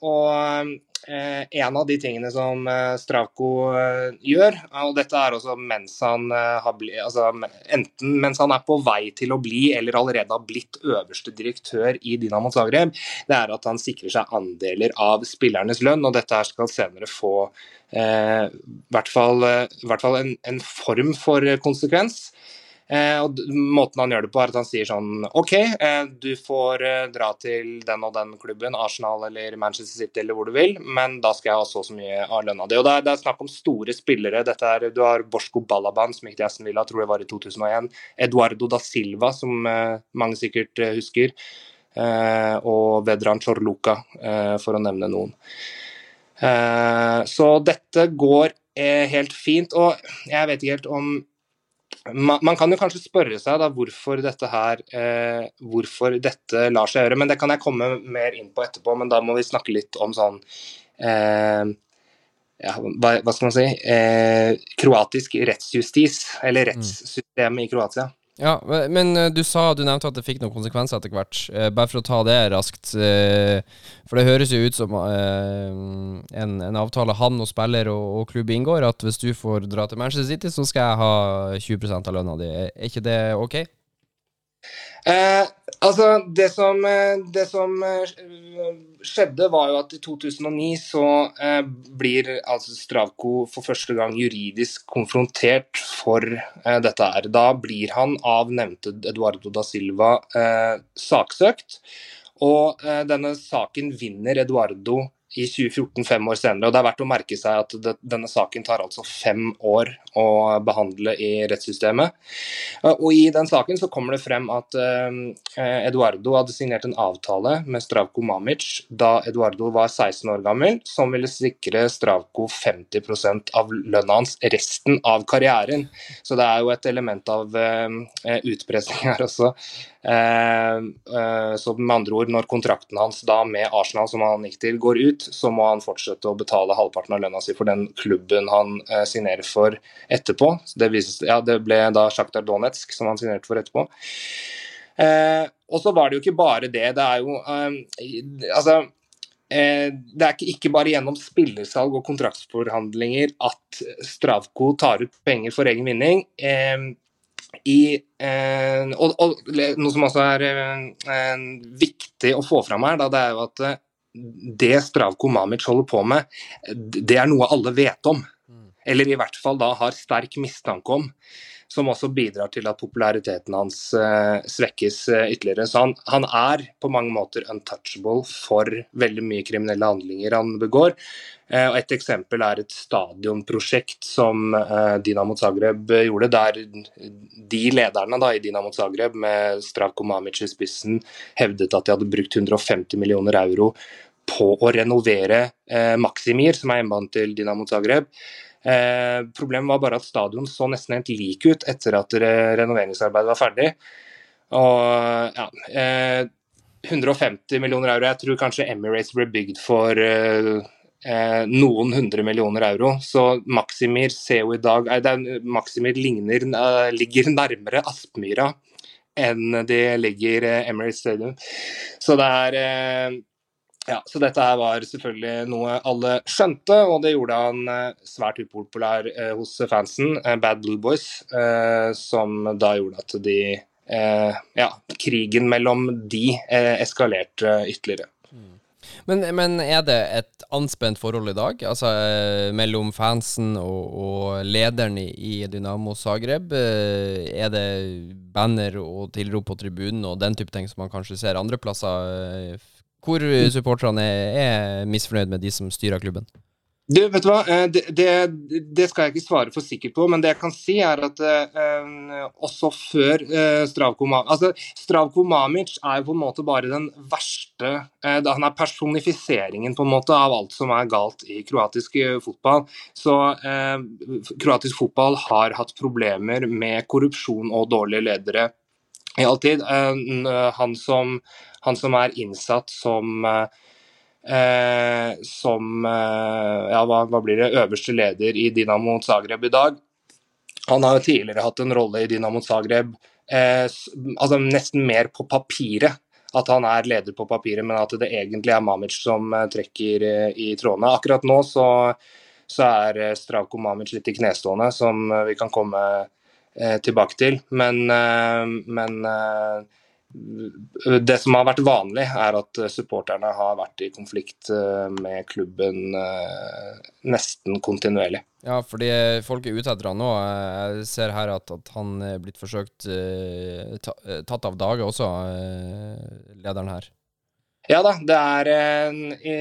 Og Eh, en av de tingene som eh, Stravko eh, gjør, og dette er også mens han har blitt altså, Enten mens han er på vei til å bli, eller allerede har blitt øverste direktør i Dinamo Zagreb, det er at han sikrer seg andeler av spillernes lønn. og Dette skal senere få eh, hvert fall, hvert fall en, en form for konsekvens. Eh, og Måten han gjør det på, er at han sier sånn OK, eh, du får eh, dra til den og den klubben, Arsenal eller Manchester City eller hvor du vil, men da skal jeg ha så og så mye av lønna di. Og det er, det er, snakk om store spillere. Dette er, du har Borsko Balaban, som gikk til Aston Villa, tror jeg var i 2001. Eduardo da Silva, som mange sikkert husker. og Vedran Chorluca, for å nevne noen. så dette går helt fint. Og jeg vet ikke helt om man, man, kan jo kanskje spørre seg da hvorfor dette her eh, hvorfor dette lar seg gjøre, men det kan jeg komme mer inn på etterpå. Men da må vi snakke litt om sånn eh, ja, hva, hva, skal man si eh, kroatisk rettsjustis, eller mm. rettssystemet i Kroatia. Ja, men eh, du sa, du nevnte at det fikk noen konsekvenser etter hvert. Eh, bare for å ta det raskt. Eh, for det høres jo ut som en, en avtale han og spiller og, og, klubb inngår, at hvis du får dra til Manchester City, så skal jeg ha 20% av lønna di. Er ikke det ok? Eh, Altså, det som, eh, det som, eh, skjedde, var jo at i 2009 så eh, blir altså Stravko for første gang juridisk konfrontert for eh, dette her. Da blir han av nevnte Eduardo da Silva eh, saksøkt. Og denne saken vinner Eduardo i 2014, fem år senere. Og Det er verdt å merke seg at det, denne saken tar altså fem år å behandle i rettssystemet. Og I den saken så kommer det frem at eh, Eduardo hadde signert en avtale med Stravko Mamic da Eduardo var 16 år gammel, som ville sikre Stravko 50 av lønna hans resten av karrieren. Så det er jo et element av eh, utpressing her også. Uh, så med andre ord, når kontrakten hans da med Arsenal, som han gikk til, går ut, så må han fortsette å betale halvparten av lønna si for den klubben han uh, signerer for etterpå. Det, vises, ja, det, ble da Sjaktar Donetsk som han signerte for etterpå. Og så var det jo ikke bare det. Det er jo Altså det er ikke bare gjennom spillersalg og kontraktsforhandlinger at Stravko tar ut penger for egen vinning. I, eh, og, og, Noe som også er eh, viktig å få fram her, da, det er jo at det Stravko Mamic holder på med, det er noe alle vet om. Eller i hvert fall da har sterk mistanke om. Som også bidrar til at populariteten hans uh, svekkes uh, ytterligere. Så han, han, er på mange måter untouchable for veldig mye kriminelle handlinger han begår. Uh, og Et eksempel er et stadionprosjekt som Dinamo Zagreb gjorde, der de lederne da, i Dinamo Zagreb, med Stravko Mamic i spissen, hevdet at de hadde brukt 150 millioner euro på å renovere Maksimir, som er hjemmebanen til Dinamo Zagreb. Eh, problemet var bare at stadion så nesten helt lik ut etter at renoveringsarbeidet var ferdig. Og ja, eh, 150 millioner euro. Jeg tror kanskje Emirates ble bygd for eh, eh noen hundre millioner euro. Så Maximir ser jo i dag Maximir ligner, eh, ligger nærmere Aspmyra enn det ligger eh, Emirates Stadium. Så det er ja, så dette her var selvfølgelig noe alle skjønte, og det gjorde han eh, svært upopulær eh, hos fansen, eh, Bad Blue Boys, som da gjorde at de Ja, krigen mellom de eskalerte ytterligere. Mm. Men, men, er det et anspent forhold i dag, altså mellom fansen og, og lederen i, Dynamo Zagreb? Er det banner og tilrop på tribunen og den type ting som man kanskje ser andre plasser hvor supporterne er, misfornøyd med de som styrer klubben? Du, vet du hva? Eh, det, det, det, skal jeg ikke svare for sikkert på, men det jeg kan si er at uh, også før uh, Stravko Mamic altså, Stravko Mamic er jo på en måte bare den verste uh, Han er personifiseringen på en måte av alt som er galt i kroatisk fotball. Så kroatisk fotball har hatt problemer med korrupsjon og dårlige ledere i all tid. han som han som er innsatt som eh, som eh, ja, hva, hva, blir det, øverste leder i Dinamo Zagreb i dag. Han har jo tidligere hatt en rolle i Dinamo Zagreb eh, altså nesten mer på papiret. At han er leder på papiret, men at det egentlig er Mamic som eh, trekker eh, i trådene. Akkurat nå så, så er eh, Stravko Mamic litt i knestående, som vi kan komme tilbake til. Men, men det som har vært vanlig, er at supporterne har vært i konflikt eh, med klubben eh, nesten kontinuerlig. Ja, fordi folk er ute etter han nå. Jeg ser her at, at han er blitt forsøkt tatt av dage også, lederen her. Ja da, det er i,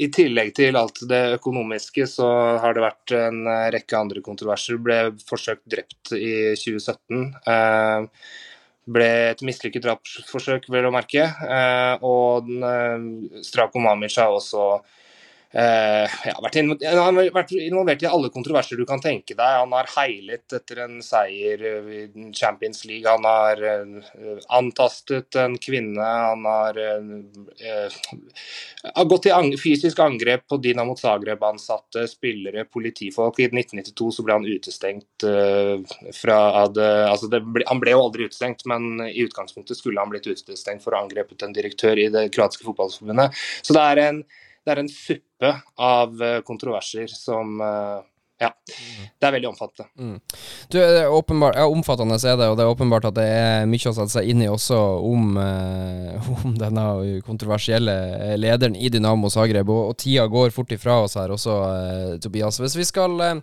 i, tillegg til alt det økonomiske, så har det vært en rekke andre kontroverser. Ble forsøkt drept i 2017. Uh, ble et mislykket drapsforsøk, vel å merke. Eh, og eh, Strako Mamic har også Uh, ja, han har vært involvert i alle kontroverser du kan tenke deg. Han har heilet etter en seier i Champions League. Han har uh, antastet en kvinne. Han har, uh, har gått til ang fysisk angrep på Dinamo Zagreb-ansatte, spillere, politifolk. I 1992 så ble han utestengt fra altså ble, Han ble jo aldri utestengt, men i utgangspunktet skulle han blitt utestengt for å ha angrepet en direktør i det kroatiske fotballforbundet. Så det er en det er en suppe av eh, kontroverser som, eh, ja. Det er veldig omfattende. Du, det er åpenbart, ja, Omfattende er det, og det er åpenbart at det er mye å sette seg inn i også om, eh, om denne kontroversielle lederen i Dynamo Zagreb. Og, og tida går fort ifra oss her også, eh, Tobias. Hvis vi skal eh,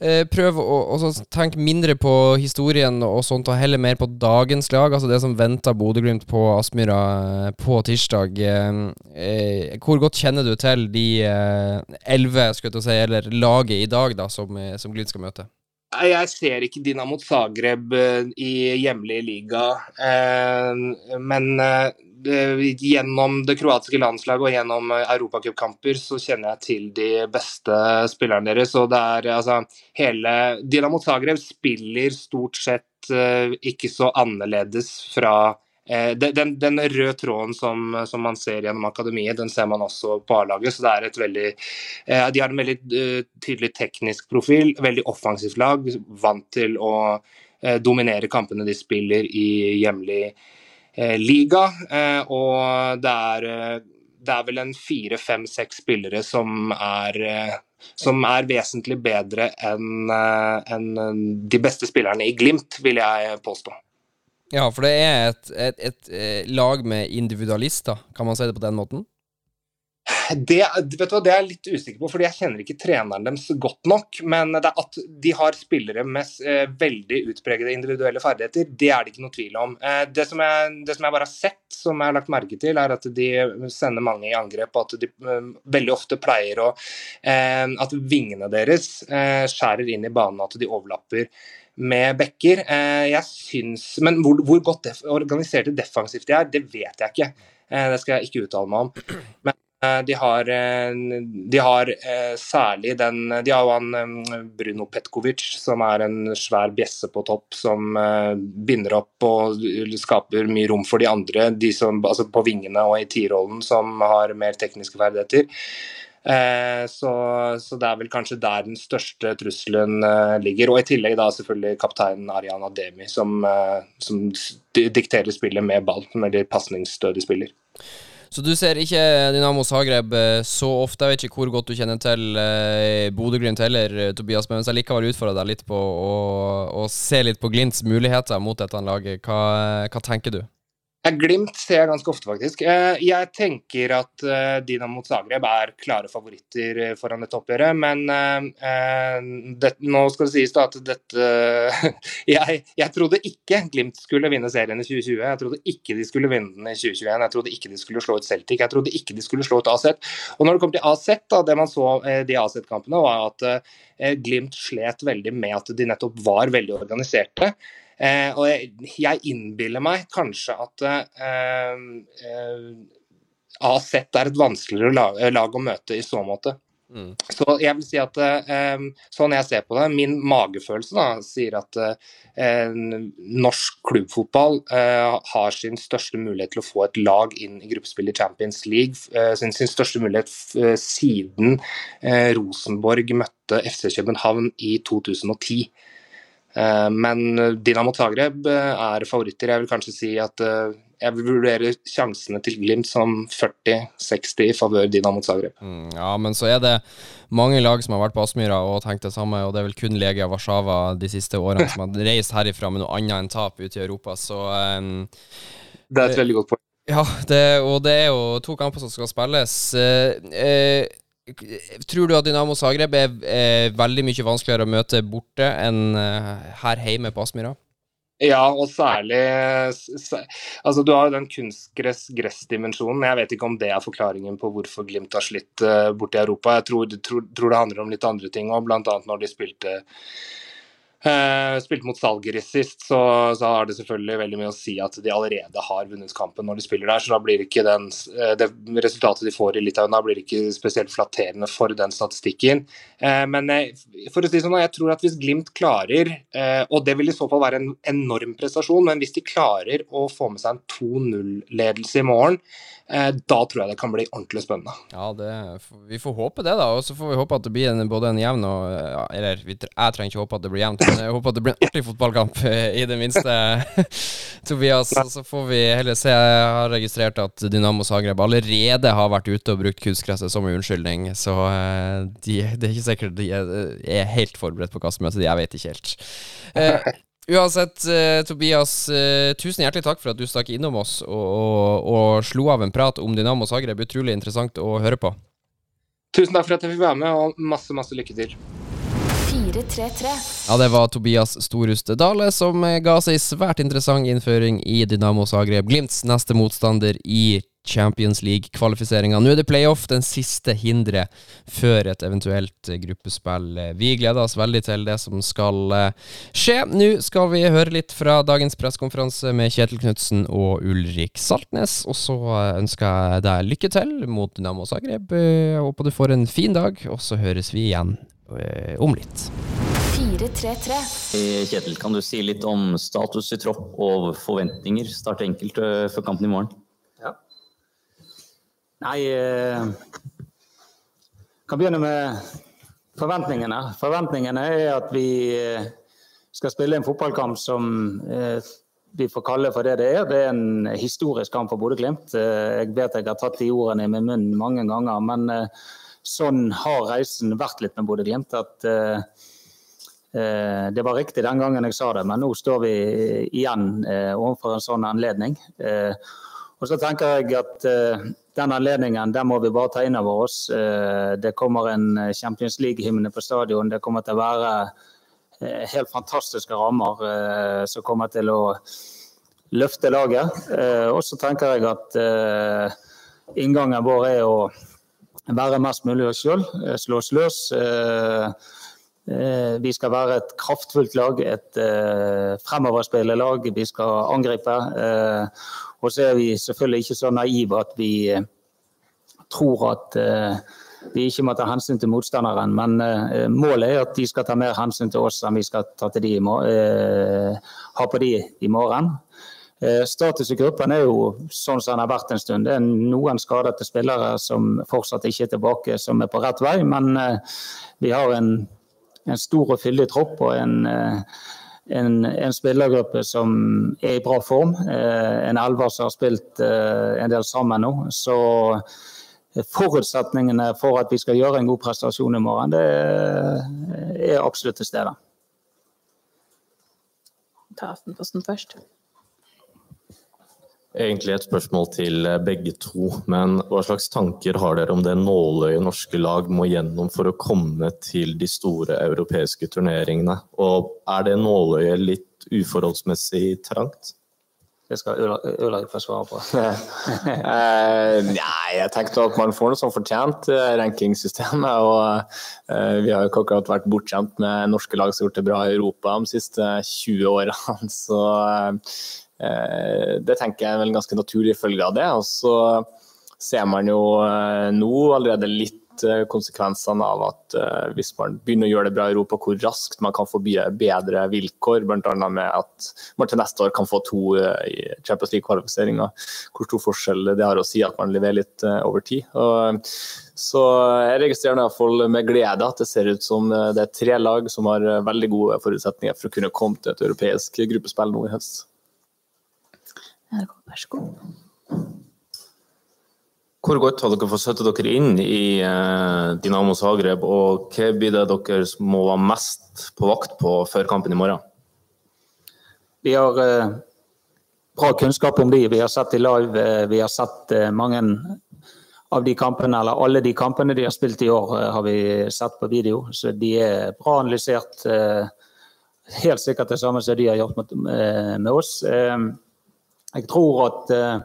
eh, prøve å tenke mindre på historien og sånt, og heller mer på dagens lag, altså det som venter Bodø-Glimt på Aspmyra eh, på tirsdag. Eh, eh, hvor godt kjenner du til de eh, elleve, til å si, eller laget i dag, da, som, eh, som Glimt skal møte? Jeg ser ikke Dinamo Zagreb eh, i hjemlig liga, eh, men eh, gjennom det kroatiske landslaget og gjennom europacupkamper så kjenner jeg til de beste spillerne deres. og det er altså hele Dinamo Zagreb spiller stort sett ikke så annerledes fra den, den, den røde tråden som, som man ser gjennom akademiet, den ser man også på A-laget. så det er et veldig eh, De har en veldig eh, tydelig teknisk profil, veldig offensivt lag, vant til å eh, dominere kampene de spiller i hjemlig eh, liga. eh, og det er, eh, det er vel en fire, fem, seks spillere som er eh, som er vesentlig bedre eh, enn de beste spillerne i Glimt, vil jeg påstå. Ja, for det er et, et, et, eh, lag med individualister, kan man si det på den måten? Det, vet du hva, det er jeg litt usikker på, fordi jeg kjenner ikke treneren deres godt nok. Men det at de har spillere med eh, veldig utpregede individuelle ferdigheter, det er det ikke noe tvil om. Eh, det, som jeg, det som jeg bare har sett, som jeg har lagt merke til, er at de sender mange i angrep. Og at de eh, veldig ofte pleier å eh, At vingene deres eh, skjærer inn i banen, at de overlapper med backer. Eh, jeg syns, Men hvor, hvor godt def organiserte defensivt de er, det vet jeg ikke. Eh, det skal jeg ikke uttale meg om. Men eh, de har, de har særlig den De har jo han Bruno Petkovic, som er en svær bjesse på topp, som binder opp og skaper mye rom for de andre, de som, altså på vingene og i tierrollen, som har mer tekniske ferdigheter. Eh, så, så det er vel kanskje der den største trusselen eh, ligger. Og i tillegg da selvfølgelig kapteinen Arian Ademi, som, eh, som dikterer spillet med ball, eller de pasningsstødige spiller. Så du ser ikke Dynamo Zagreb så ofte. Jeg vet ikke hvor godt du kjenner til Bodø-Glimt heller, Tobias, men hvis jeg likevel utfordrer deg litt på å, å se litt på Glints muligheter mot dette laget, hva, hva tenker du? Ja, Glimt ser jeg ganske ofte, faktisk. Eh, Jeg tenker at Dina Dinamo Zagreb er klare favoritter eh, foran dette oppgjøret, men eh, eh, det, nå skal det sies da at dette jeg, jeg trodde ikke Glimt skulle vinne serien i 2020. Jeg trodde ikke de skulle vinne den i 2021. Jeg trodde ikke de skulle slå ut Celtic. Jeg trodde ikke de skulle slå ut AZ. Og når det kommer til AZ, da, det man så eh, de AZ-kampene, var at eh, Glimt slet veldig med at de nettopp var veldig organiserte. Eh, og jeg, jeg innbiller meg kanskje at eh, eh, AZ er et vanskeligere lag, lag å møte i så måte. Mm. Så jeg vil si at eh, sånn jeg ser på det, min magefølelse da, sier at eh, norsk klubbfotball eh, har sin største mulighet til å få et lag inn i gruppespill i Champions League. Eh, sin, sin største mulighet eh, siden eh, Rosenborg møtte FC København i 2010. Eh, Men Dinamo Zagreb eh, er favoritter. Jeg vil kanskje si at eh, jeg vil vurdere sjansene til Glimt som 40-60 i favør Dinamo Zagreb. Mm, ja, men så er det mange lag som har vært på Aspmyra og tenkt det samme, og det er vel kun Legia Warszawa de siste årene som har reist herifra med noe annet enn tap ute i Europa, så um, Det er et veldig godt poeng. Ja, det, og det er jo to kamper som skal spilles. Uh, eh, tror du at Dynamo Zagreb er, er veldig mye vanskeligere å møte borte enn eh, her hjemme på Aspmyra? Ja, og særlig Altså, du har jo den kunstgress-gress-dimensjonen. Jeg vet ikke om det er forklaringen på hvorfor Glimt har slitt uh, borte i Europa. Jeg tror, tror, tror det handler om litt andre ting òg, bl.a. når de spilte eh, spilte mot Salgeris sist, så, så har det selvfølgelig veldig mye å si at de allerede har vunnet kampen når de spiller der. Så da blir ikke den, eh, det resultatet de får i Litauen, da blir ikke spesielt flatterende for den statistikken. Uh, men for å si sånn, jeg tror at hvis Glimt klarer, uh, og det vil i så fall være en enorm prestasjon, men hvis de klarer å få med seg en 2-0-ledelse i morgen, da tror jeg det kan bli ordentlig spennende. Ja, det, vi får håpe det, da. Og så får vi håpe at det blir en, både en jevn og Eller jeg trenger ikke håpe at det blir jevnt. Jeg håper at det blir en artig fotballkamp, i det minste. Tobias, så får vi heller se. Jeg har registrert at Dynamo Zagreb allerede har vært ute og brukt kunstgresset som unnskyldning, så de, det er ikke sikkert de er, helt forberedt på de. Jeg vet ikke helt. Eh, Uansett, uh, Tobias, uh, tusen hjertelig takk for at du stakk innom oss og, og, og, slo av en prat om Dynamo Zagreb. Utrolig interessant å høre på. Tusen takk for at jeg fikk være med, og masse, masse lykke til. 4-3-3. Ja, det var Tobias Storuste Dale som ga seg svært interessant innføring i Dynamo Zagreb. Glimts neste motstander i Champions League-kvalifiseringa. Nå er det playoff, den siste hinderet før et eventuelt gruppespill. Vi gleder oss veldig til det som skal eh, skje. Nå skal vi høre litt fra dagens pressekonferanse med Kjetil Knutsen og Ulrik Saltnes. Og så ønsker jeg deg lykke til mot Dynamo Zagreb. Håper du får en fin dag, og så høres vi igjen eh, om litt. 4-3-3. Kjetil, kan du si litt om status i tropp og forventninger? Starte enkelt eh, for kampen i morgen. Nei eh, kan begynne med forventningene. Forventningene er at vi eh, skal spille en fotballkamp som eh, vi får kalle for det det er. Det er en historisk kamp for Bodø-Glimt. Eh, jeg vet jeg har tatt de ordene i min munn mange ganger, men eh, sånn har reisen vært litt med Bodø-Glimt. at eh, det var riktig den gangen jeg sa det, men nå står vi igjen overfor en sånn anledning. Og så tenker jeg at den anledningen den må vi bare ta inn over oss. Det kommer en Champions League-hymne på stadion. Det kommer til å være helt fantastiske rammer som kommer til å løfte laget. Og så tenker jeg at inngangen vår er å være mest mulig oss sjøl, slå oss løs. Vi skal være et kraftfullt lag, et fremoverspillende lag. Vi skal angripe. Og så er vi selvfølgelig ikke så naive at vi eh, tror at eh, vi ikke må ta hensyn til motstanderen. Men eh, målet er at de skal ta mer hensyn til oss enn vi skal ta til de i ha på de i morgen. Status i gruppen er jo sånn som den har vært en stund. Det er noen skadete spillere som fortsatt ikke er tilbake, som er på rett vei. Men vi har en, en stor og fyldig tropp og en en, en, spillergruppe som er i bra form. Eh, en elver som har spilt eh, en del sammen nå. Så forutsetningene for at vi skal gjøre en god prestasjon i morgen, det er absolutt til stede. Ta Aftenposten først egentlig et spørsmål til eh, begge to. Men hva slags tanker har dere om det nåløyet norske lag må gjennom for å komme til de store europeiske turneringene? Og er det nåløyet litt uforholdsmessig trangt? Det skal Ulrik få svare på. uh, nei, jeg tenkte at man får noe som fortjent uh, rankingsystemet. Og uh, vi har jo ikke akkurat vært bortskjemt med norske lag som har gjort det bra i Europa de siste 20 årene. Så Eh, det tenker jeg er en ganske naturlig følge av det. Og så ser man jo eh, nå allerede litt eh, konsekvensene av at hvis man begynner å gjøre det bra i Europa, hvor raskt man kan få bedre vilkår. Bl.a. med at man til neste år kan få to Champions League-kvalifiseringer. Hvor stor forskjell det har å si at man leverer litt over tid. Og så jeg registrerer i hvert fall med glede at det ser ut som det er tre lag som har veldig gode forutsetninger for å kunne komme til et europeisk gruppespill nå i høst. Vær så god. Hvor godt har dere fått sette dere inn i eh, Dinamo Zagreb, og hva blir det dere må være mest på vakt på før kampen i morgen? Vi har eh, bra kunnskap om de. Vi har sett de live. Eh, vi har sett eh, mange av de kampene, eller alle de kampene de har spilt i år, har vi sett på video. Så de er bra analysert. Eh, helt sikkert det samme som de har gjort med, med oss. Jeg tror at eh,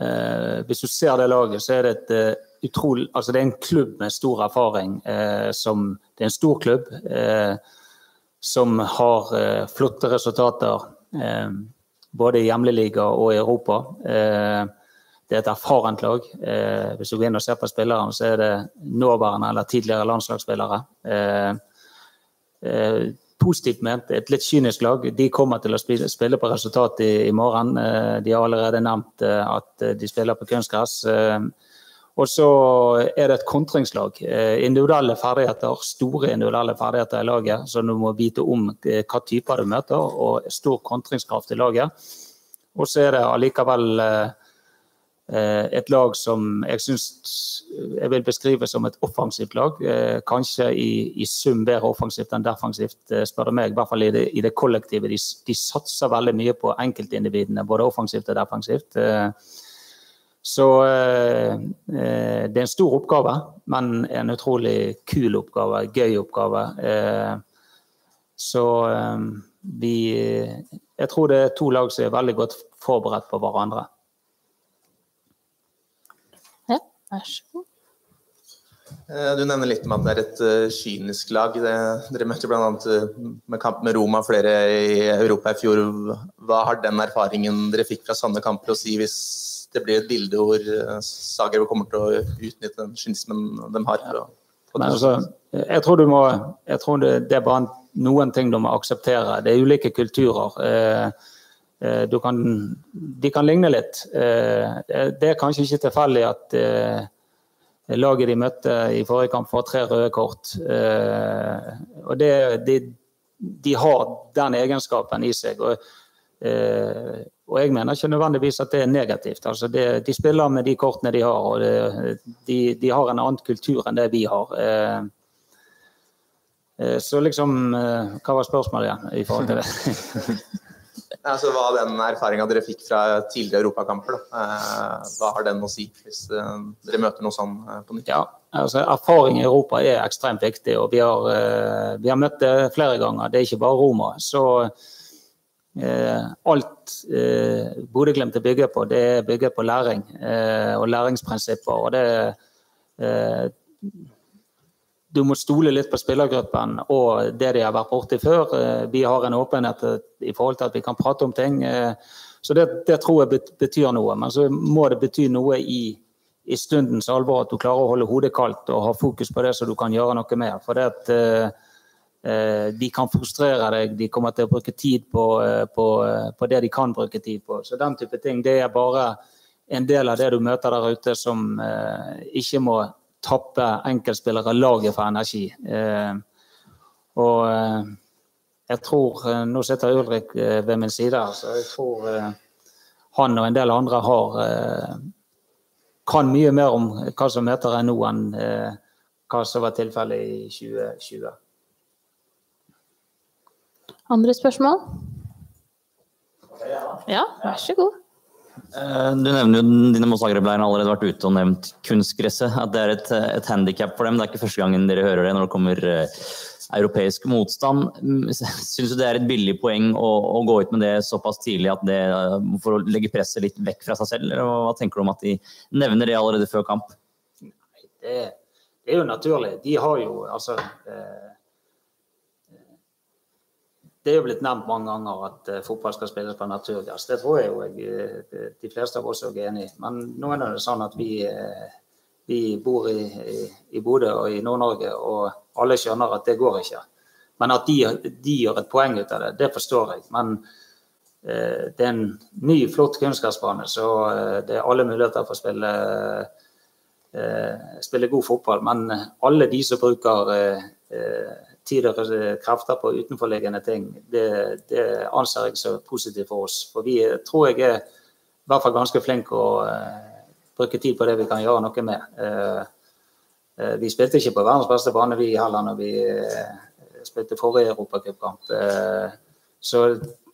eh, hvis du ser det laget, så er det et uh, utrolig Altså det er en klubb med stor erfaring. Eh, som, det er en stor klubb eh, som har eh, flotte resultater både i hjemlig og i Europa. det er et erfarent lag. hvis du går inn og ser på spillerne, så er det nåværende eller tidligere landslagsspillere positivt ment, et litt kynisk lag. De kommer til å spille på resultat i, morgen. Eh, de har allerede nevnt eh, at de spiller på kunstgress. Eh, Og så er det et kontringslag. Eh, individuelle ferdigheter, store individuelle ferdigheter i laget, så du må vite om eh, hva typer du møter, og stor kontringskraft i laget. Og så er det allikevel eh, et lag som jeg syns jeg vil beskrive som et offensivt lag. Kanskje i, i sum bedre offensivt enn defensivt, spør du meg. I hvert fall i det, i det kollektive. De, de, satser veldig mye på enkeltindividene, både offensivt og defensivt. Så eh, eh, det er en stor oppgave, men en utrolig kul oppgave, gøy oppgave. Eh, så eh, vi Jeg tror det er to lag som er veldig godt forberedt på hverandre. Ja, vær så god. Eh, du nevner litt om at det er et uh, kynisk lag. Dere møtte bl.a. Uh, med kamp med Roma flere i Europa i fjor. Hva har den erfaringen dere fikk fra sånne kamper å si hvis det blir et bilde hvor eh, Zagreb kommer til å utnytte den kynismen de har. Ja. Altså, jeg tror, må, jeg tror det, det, er bare noen ting du må akseptere. Det er ulike kulturer. Eh, eh, kan, de kan ligne litt. Det er kanskje ikke tilfeldig at laget de møtte i forrige kamp, får tre røde kort. Og det, de, de har den egenskapen i seg. Og Eh, og jeg mener ikke nødvendigvis at det er negativt. Altså det, de spiller med de kortene de har, og det, de, de, har en annen kultur enn det vi har. Eh, eh, så liksom Hva var spørsmålet igjen i forhold til det? altså, hva den erfaringa dere fikk fra tidligere europakamper, hva har den å si hvis dere møter noe sånn på nytt? Ja, altså Erfaring i Europa er ekstremt viktig, og vi har, vi har møtt det flere ganger. Det er ikke bare Roma. så Eh, alt eh, Bodø-Glimt er bygget på, det er bygget på læring eh, og læringsprinsipper. og det du må stole litt på spillergruppen og det de har vært borti før. Vi har en åpenhet i forhold til at vi kan prate om ting. Så det, det tror jeg betyr noe. Men så må det bety noe i, i, stundens alvor at du klarer å holde hodet kaldt og ha fokus på det så du kan gjøre noe mer. For det at Eh, de kan frustrere deg, de kommer til å bruke tid på, eh, på, eh, på, det de kan bruke tid på. Så den type ting det er bare en del av det du møter der ute som ikke må tappe enkeltspillere laget for energi. og jeg tror Nå sitter Ulrik ved min side, så jeg tror han og en del andre har kan mye mer om hva som møter en nå, enn hva som var tilfellet i 2020. Andre spørsmål? Ja, vær så god. Eh, du nevner jo Dinamo Zagreb-leiren allerede vært ute og nevnt kunstgresset. At det er et, et handikap for dem. Det er ikke første gangen dere hører det når det kommer eh, europeisk motstand. Syns du det er et billig poeng å, å, gå ut med det såpass tidlig at det, for å legge presset litt vekk fra seg selv? Eller hva tenker du om at de nevner det allerede før kamp? Nei, det, det er jo naturlig. De har jo altså eh, det er jo blitt nevnt mange ganger at uh, fotball skal spilles på naturgass. Det tror jeg jo jeg, eh, de fleste av oss er enig i. Men nå er det sånn at vi, uh, vi bor i, i, i Bodø og i Nord-Norge, og alle skjønner at det går ikke. Men at de, de, gjør et poeng ut av det, det forstår jeg. Men uh, det er en ny, flott kunstgressbane, så det er alle muligheter for å spille, spille god fotball. Men alle de som bruker tid og krefter på utenforliggende ting, det, det, anser jeg så positivt for oss. For vi tror jeg er i hvert fall ganske flinke å uh, bruke tid på det vi kan gjøre noe med. Uh, vi spilte ikke på verdens beste bane vi heller når vi spilte forrige europacupkamp. så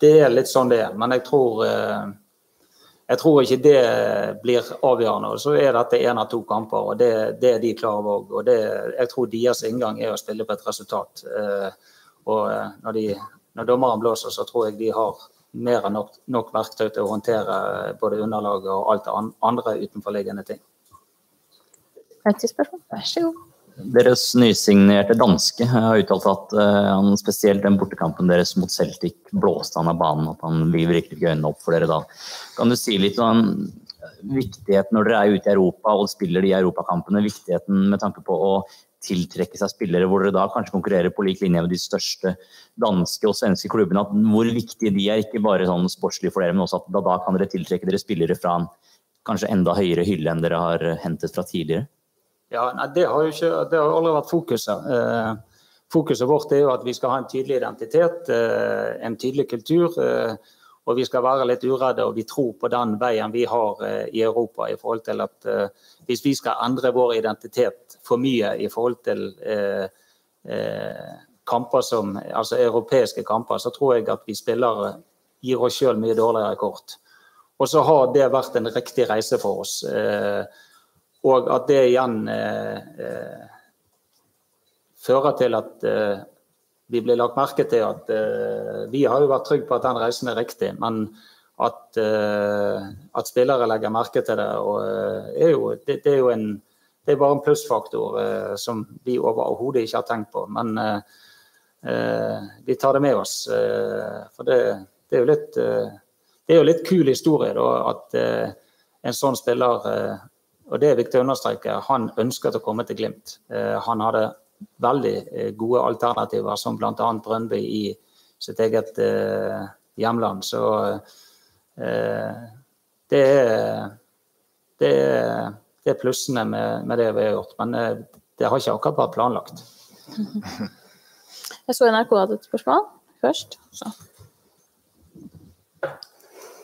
det er litt sånn det er. Men jeg tror jeg tror ikke det blir avgjørende. og Så er dette én av to kamper, og det, det er de klar over òg. Jeg tror deres inngang er å spille på et resultat. Eh, og eh, når, de, når dommeren blåser, så tror jeg de har mer enn nok, nok verktøy til å håndtere både underlaget og alt det andre utenforliggende ting. Et spørsmål? Vær så god. Deres nysignerte danske har uttalt at uh, han spesielt den bortekampen deres mot Celtic blåste han av banen. At han lyver virkelig øynene opp for dere da. Kan du si litt om viktigheten når dere er ute i Europa og spiller de europakampene, viktigheten med tanke på å tiltrekke seg spillere hvor dere da kanskje konkurrerer på lik linje med de største danske og svenske klubbene. at Hvor viktige de er, ikke bare sånn sportslig for dere, men også at da, da kan dere tiltrekke dere spillere fra en kanskje enda høyere hylle enn dere har hentet fra tidligere? Ja, nei, Det har jo ikke, det har aldri vært fokuset. Eh, fokuset vårt er jo at vi skal ha en tydelig identitet, eh, en tydelig kultur. Eh, og vi skal være litt uredde, og vi tror på den veien vi har eh, i Europa. i forhold til at eh, Hvis vi skal endre vår identitet for mye i forhold til eh, kamper som, altså europeiske kamper, så tror jeg at vi spillere gir oss sjøl mye dårligere kort. Og så har det vært en riktig reise for oss. Eh, og at det igjen eh, eh, fører til at eh, vi blir lagt merke til at eh, vi har jo vært trygge på at den reisen er riktig, men at, at spillere legger merke til det, er jo, det, det, er jo en, det er bare en plussfaktor som vi overhodet ikke har tenkt på. Men eh, vi tar det med oss. for det, det, er jo litt, det er jo litt kul historie da, at en sånn spiller og det er viktig å understreke, han ønsket å komme til Glimt. Han hadde veldig eh, gode alternativer, som bl.a. Brøndby i sitt eget eh, hjemland. Så eh, det er, det er, det er plussene med, med, det vi har gjort. Men eh, det har ikke akkurat vært planlagt. Jeg så NRK hadde et spørsmål først. Så.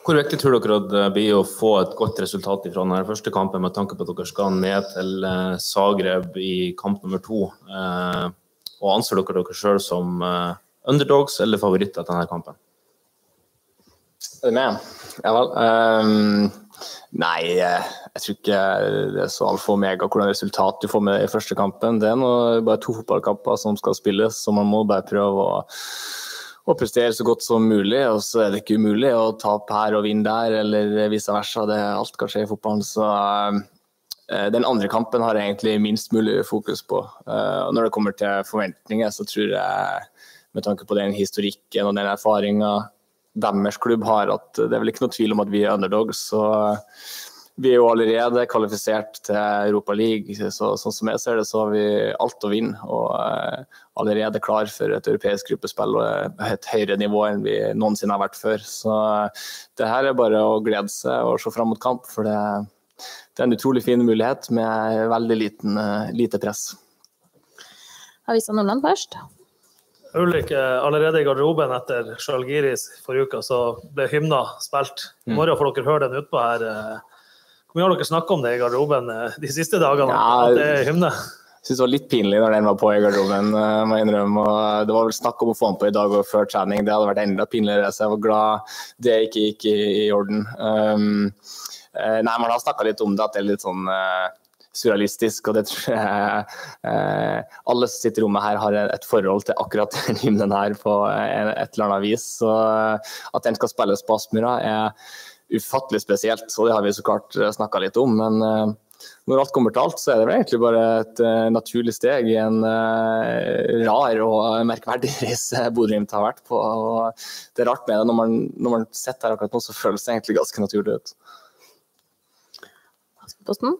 Hvor viktig tror dere det blir å få et godt resultat fra denne første kampen, med tanke på at dere skal ned til eh, Zagreb i kamp nummer to? Eh, og Anser dere dere sjøl som eh, underdogs eller favoritter til denne kampen? Er du med? Ja vel. Um, nei, jeg tror ikke det er så alfa og omega hvordan resultat du får med i første kampen. Det er noe, bare to fotballkamper som skal spilles, så man må bare prøve å å prestere så godt som mulig. Og så er det ikke umulig å tape her og vinne der, eller vice versa. Det, alt kan skje i fotballen. Så uh, den andre kampen har jeg egentlig minst mulig fokus på. Uh, og når det kommer til forventninger, så tror jeg, med tanke på den historikken og den erfaringa deres klubb har, at det er vel ikke noe tvil om at vi er underdogs. Så vi er jo allerede kvalifisert til Europa League, så sånn som jeg ser det, så har vi alt å vinne. Og uh, allerede klar for et europeisk gruppespill og et høyere nivå enn vi noensinne har vært før. Så uh, det her er bare å glede seg og se fram mot kamp, for det, det, er en utrolig fin mulighet med veldig liten, uh, lite press. Avisa Nordland først. Ulrik, allerede i garderoben etter Sjalgiris forrige uke, så ble hymna spilt. I morgen får dere høre den utpå her. Hvor mye har dere snakka om det i garderoben eh, de siste dagene? Ja, at det er hymne? Jeg syns det var litt pinlig når den var på i garderoben, eh, må jeg innrømme. Og det var vel snakk om å få den på i dag og før trening. Det hadde vært enda pinligere, så jeg var glad det ikke gikk i, i orden. Um, nei, man har snakka litt om det, at det er litt sånn uh, surrealistisk, og det tror jeg uh, alle som sitter i rommet her har et forhold til akkurat den hymnen her på et eller annet vis. Så at den skal spilles på Aspmyra er ufattelig spesielt, og det har vi så klart eh, snakka litt om. Men uh, når alt kommer til alt, så er det vel egentlig bare et uh, naturlig steg i en uh, rar og merkverdig reise Bodø-Glimt har vært på. Og det er rart med det, når man, når man sitter her akkurat nå, så føles det egentlig ganske naturlig ut. Posten?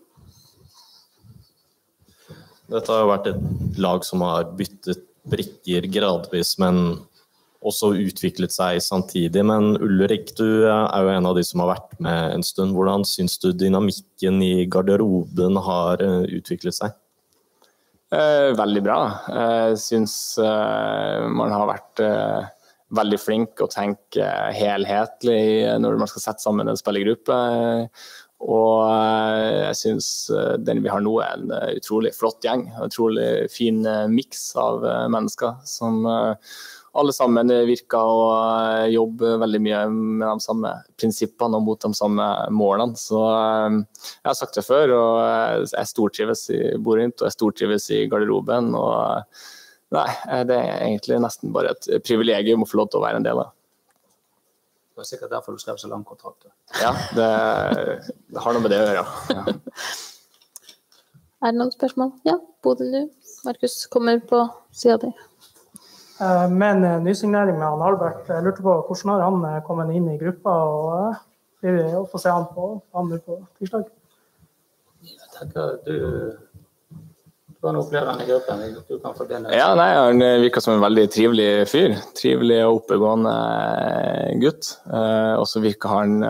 Dette har jo vært et lag som har byttet brikker gradvis, men også utviklet seg samtidig. Men Ulrik, du er jo en av de som har vært med en stund. Hvordan syns du dynamikken i garderoben har eh, utviklet seg? Eh, veldig bra. Jeg syns eh, man har vært eh, veldig flink og tenker helhetlig når man skal sette sammen en spillergruppe. Og eh, jeg syns eh, den vi har nå er en utrolig flott gjeng. En utrolig fin miks av mennesker som alle sammen virker å eh, jobbe veldig mye med de samme prinsippene og mot de samme målene. Så eh, jeg har sagt det før, og jeg stortrives i Borint og jeg stortrives i garderoben. og Nei, det er egentlig nesten bare et privilegium å få lov til å være en del av. Det var sikkert derfor du skrev så lang kontrakt. Ja, det, det, har noe med det å gjøre. Ja. Er det noen spørsmål? Ja, Bodø du. Markus kommer på sida di. Eh, med en nysignering med han Albert. Jeg lurte på hvordan har han eh, kommet inn i gruppa, og blir vi å få se han på han på tirsdag? Jeg tenker du du oppleve han i gruppen. Du kan forbinde Ja, nei, Han virker som en veldig trivelig fyr. Trivelig og oppegående gutt. Og så virker han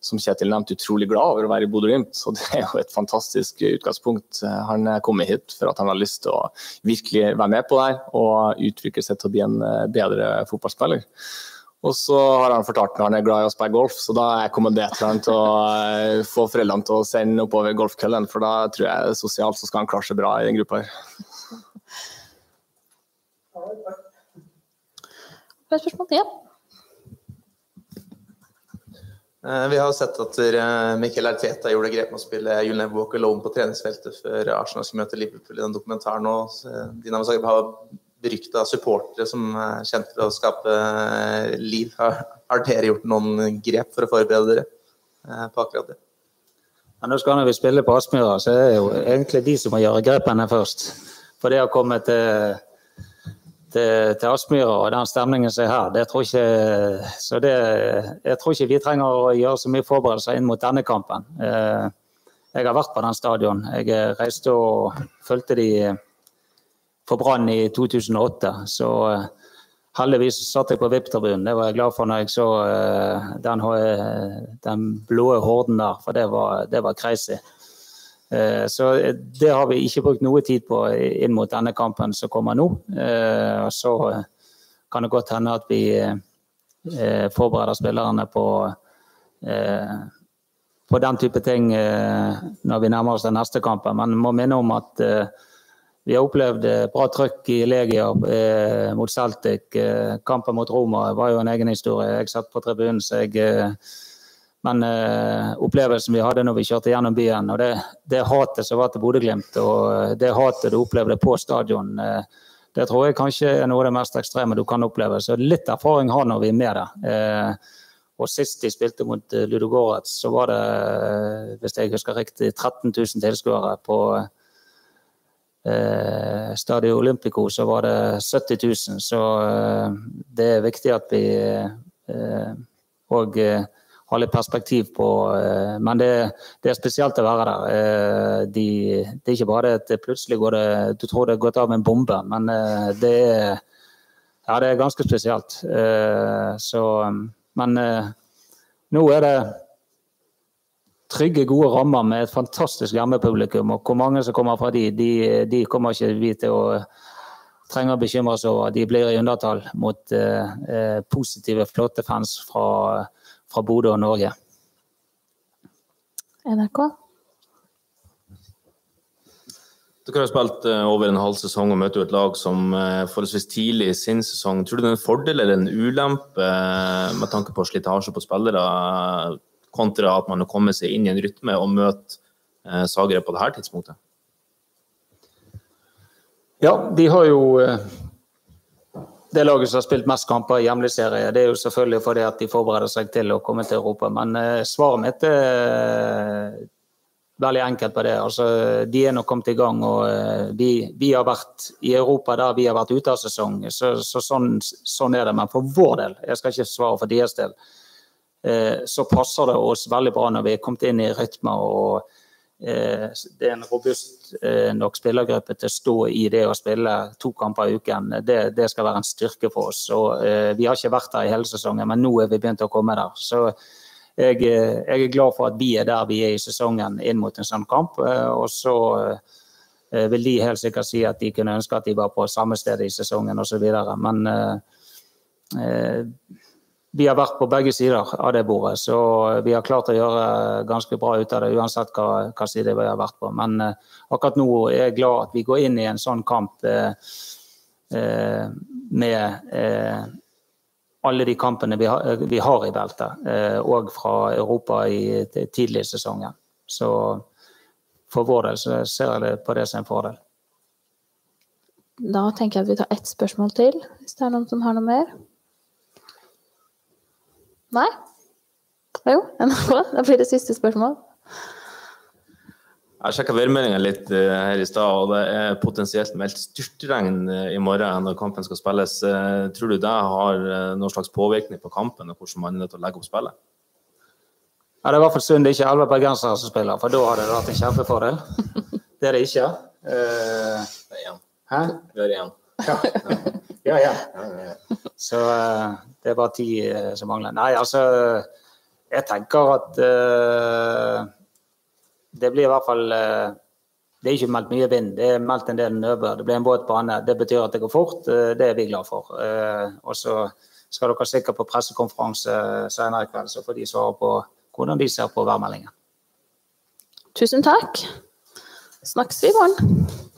som Kjetil nevnte, utrolig glad over å være i Bodø-Glimt. Så det er jo et fantastisk utgangspunkt. Han er kommet hit for at han har lyst til å virkelig være med på det her og utvikle seg til å bli en eh, bedre fotballspiller. Og så har han fortalt meg han er glad i å spille golf, så da er jeg kommandert han til å få foreldrene til å sende oppover golfkøllen, for da tror jeg sosialt så skal han klare seg bra i den gruppa her. Flere spørsmål? Ja. Eh, Vi har sett at eh, Mikkel Arteta gjorde grep med å spille You'll Never Walk på treningsfeltet før Arsenal skulle møte Liverpool i den dokumentaren. Og eh, Dinamo Zagreb har berykta supportere som er kjent for å skape liv. Har, dere gjort noen grep for å forberede dere på akkurat det? Ja, nå skal vi spille på Aspmyra, så er det jo egentlig de som må gjøre grepene først. For det har kommet til, til, til Aspmyra og den stemningen som er her, det tror ikke Så det, jeg tror ikke vi trenger å gjøre så mye forberedelser inn mot denne kampen. Eh, Jeg har vært på den stadion. Jeg eh, reiste og fulgte de for Brann i 2008. Så eh, heldigvis satt jeg på VIP-tribunen. Det var jeg glad for når jeg så eh, den, den blå horden der, for det var, det var crazy. Eh, Så det har vi ikke brukt noe tid på inn mot denne kampen som kommer nå. Eh, Så eh, kan det godt hende at vi eh, forbereder spillerne på, eh, på den type ting eh, når vi nærmer oss den neste kampen. Men må minne om at eh, vi har opplevd eh, bra trøkk i Legia eh, mot Celtic. Eh, kampen mot Roma var jo en egen historie. Jeg satt på tribunen, så jeg eh, Men eh, opplevelsen vi hadde når vi kjørte gjennom byen, og det, det hatet som var til Bodø-Glimt, og eh, det hatet du opplevde på stadion, eh, det tror jeg kanskje er noe av det mest ekstreme du kan oppleve. Så litt erfaring har når vi er med der. Eh, og sist de spilte mot eh, Ludogorets, så var det, eh, hvis jeg husker riktig, 13 000 tilskuere på eh, Stadio Olympico så var det 70 000. Så det er viktig at vi òg eh, har litt perspektiv på eh, Men det, det er spesielt å være der. Eh, de, det er ikke bare at det plutselig går det Du tror det har gått av en bombe, men eh, det er ja, det er ganske spesielt. Så, men nå er det trygge, gode rammer med et fantastisk hjemmepublikum. Og hvor mange som kommer fra de, de, de kommer ikke vi til å trenge å bekymre oss over. De blir i undertall mot eh, positive, flotte fans fra, fra Bodø og Norge. NRK? Dere har spilt eh, over en halv sesong og møter et lag som eh, forholdsvis tidlig i sin sesong. Tror du det er en fordel eller en ulempe eh, med tanke på slitasje på spillere, kontra at man har kommet seg inn i en rytme og møter eh, Zagreb på dette tidspunktet? Ja, de har jo det laget som har spilt mest kamper i hjemlig serie. Det er jo selvfølgelig fordi at de forbereder seg til å komme til Europa. Men eh, svaret mitt er eh, veldig enkelt på det. Altså, de er nå kommet i gang. og eh, vi, vi, har vært i Europa der vi har vært ute av sesong. Så, så sånn, sånn, er det. Men for vår del, jeg skal ikke svare for deres del, så passer det oss veldig bra når vi er kommet inn i rytme. og det er en robust eh, nok spillergruppe til å stå i det å spille to kamper i uken. Det, det skal være en styrke for oss. Og, eh, vi har ikke vært der i hele sesongen, men nå er vi begynt å komme der. Så jeg, jeg, er glad for at vi er der vi er i sesongen inn mot en sånn kamp. Og så vil de helt sikkert si at de kunne ønske at de var på samme sted i sesongen osv. Men eh, vi har vært på begge sider av det bordet, så vi har klart å gjøre ganske bra ut av det, uansett hva, hva side vi har vært på. Men eh, akkurat nå er jeg glad at vi går inn i en sånn kamp eh, med alle de kampene vi har, vi har i beltet, og fra Europa i tidlig i sesongen. Så for vår del så ser jeg det på det som en fordel. Da tenker jeg at vi tar ett spørsmål til, hvis det er noen som har noe mer. Nei? Jo, det blir det siste spørsmål. Jeg sjekka værmeldinga litt uh, her i stad, og det er potensielt meldt styrtregn uh, i morgen når kampen skal spilles. Uh, tror du det har noen slags påvirkning på kampen og hvordan man er nødt til å legge opp spillet? Ja, Det er i hvert fall synd det ikke er elleve bergensere som spiller, for da hadde det vært en kjempefordel. Det er det ikke. Det er igjen. Hæ? Det er igjen. Ja, ja. ja. Så det er bare ti som mangler. Nei, altså jeg tenker at uh, det blir i hvert fall uh, Det er ikke meldt mye vind, det er meldt en del nedbør. Det blir en våt bane. Det betyr at det går fort. eh, det er vi glad for. Eh, og så skal dere sikkert på pressekonferanse senere i kveld, så får de svare på hvordan de ser på værmeldingen. Tusen takk. Snakkes vi i morgen.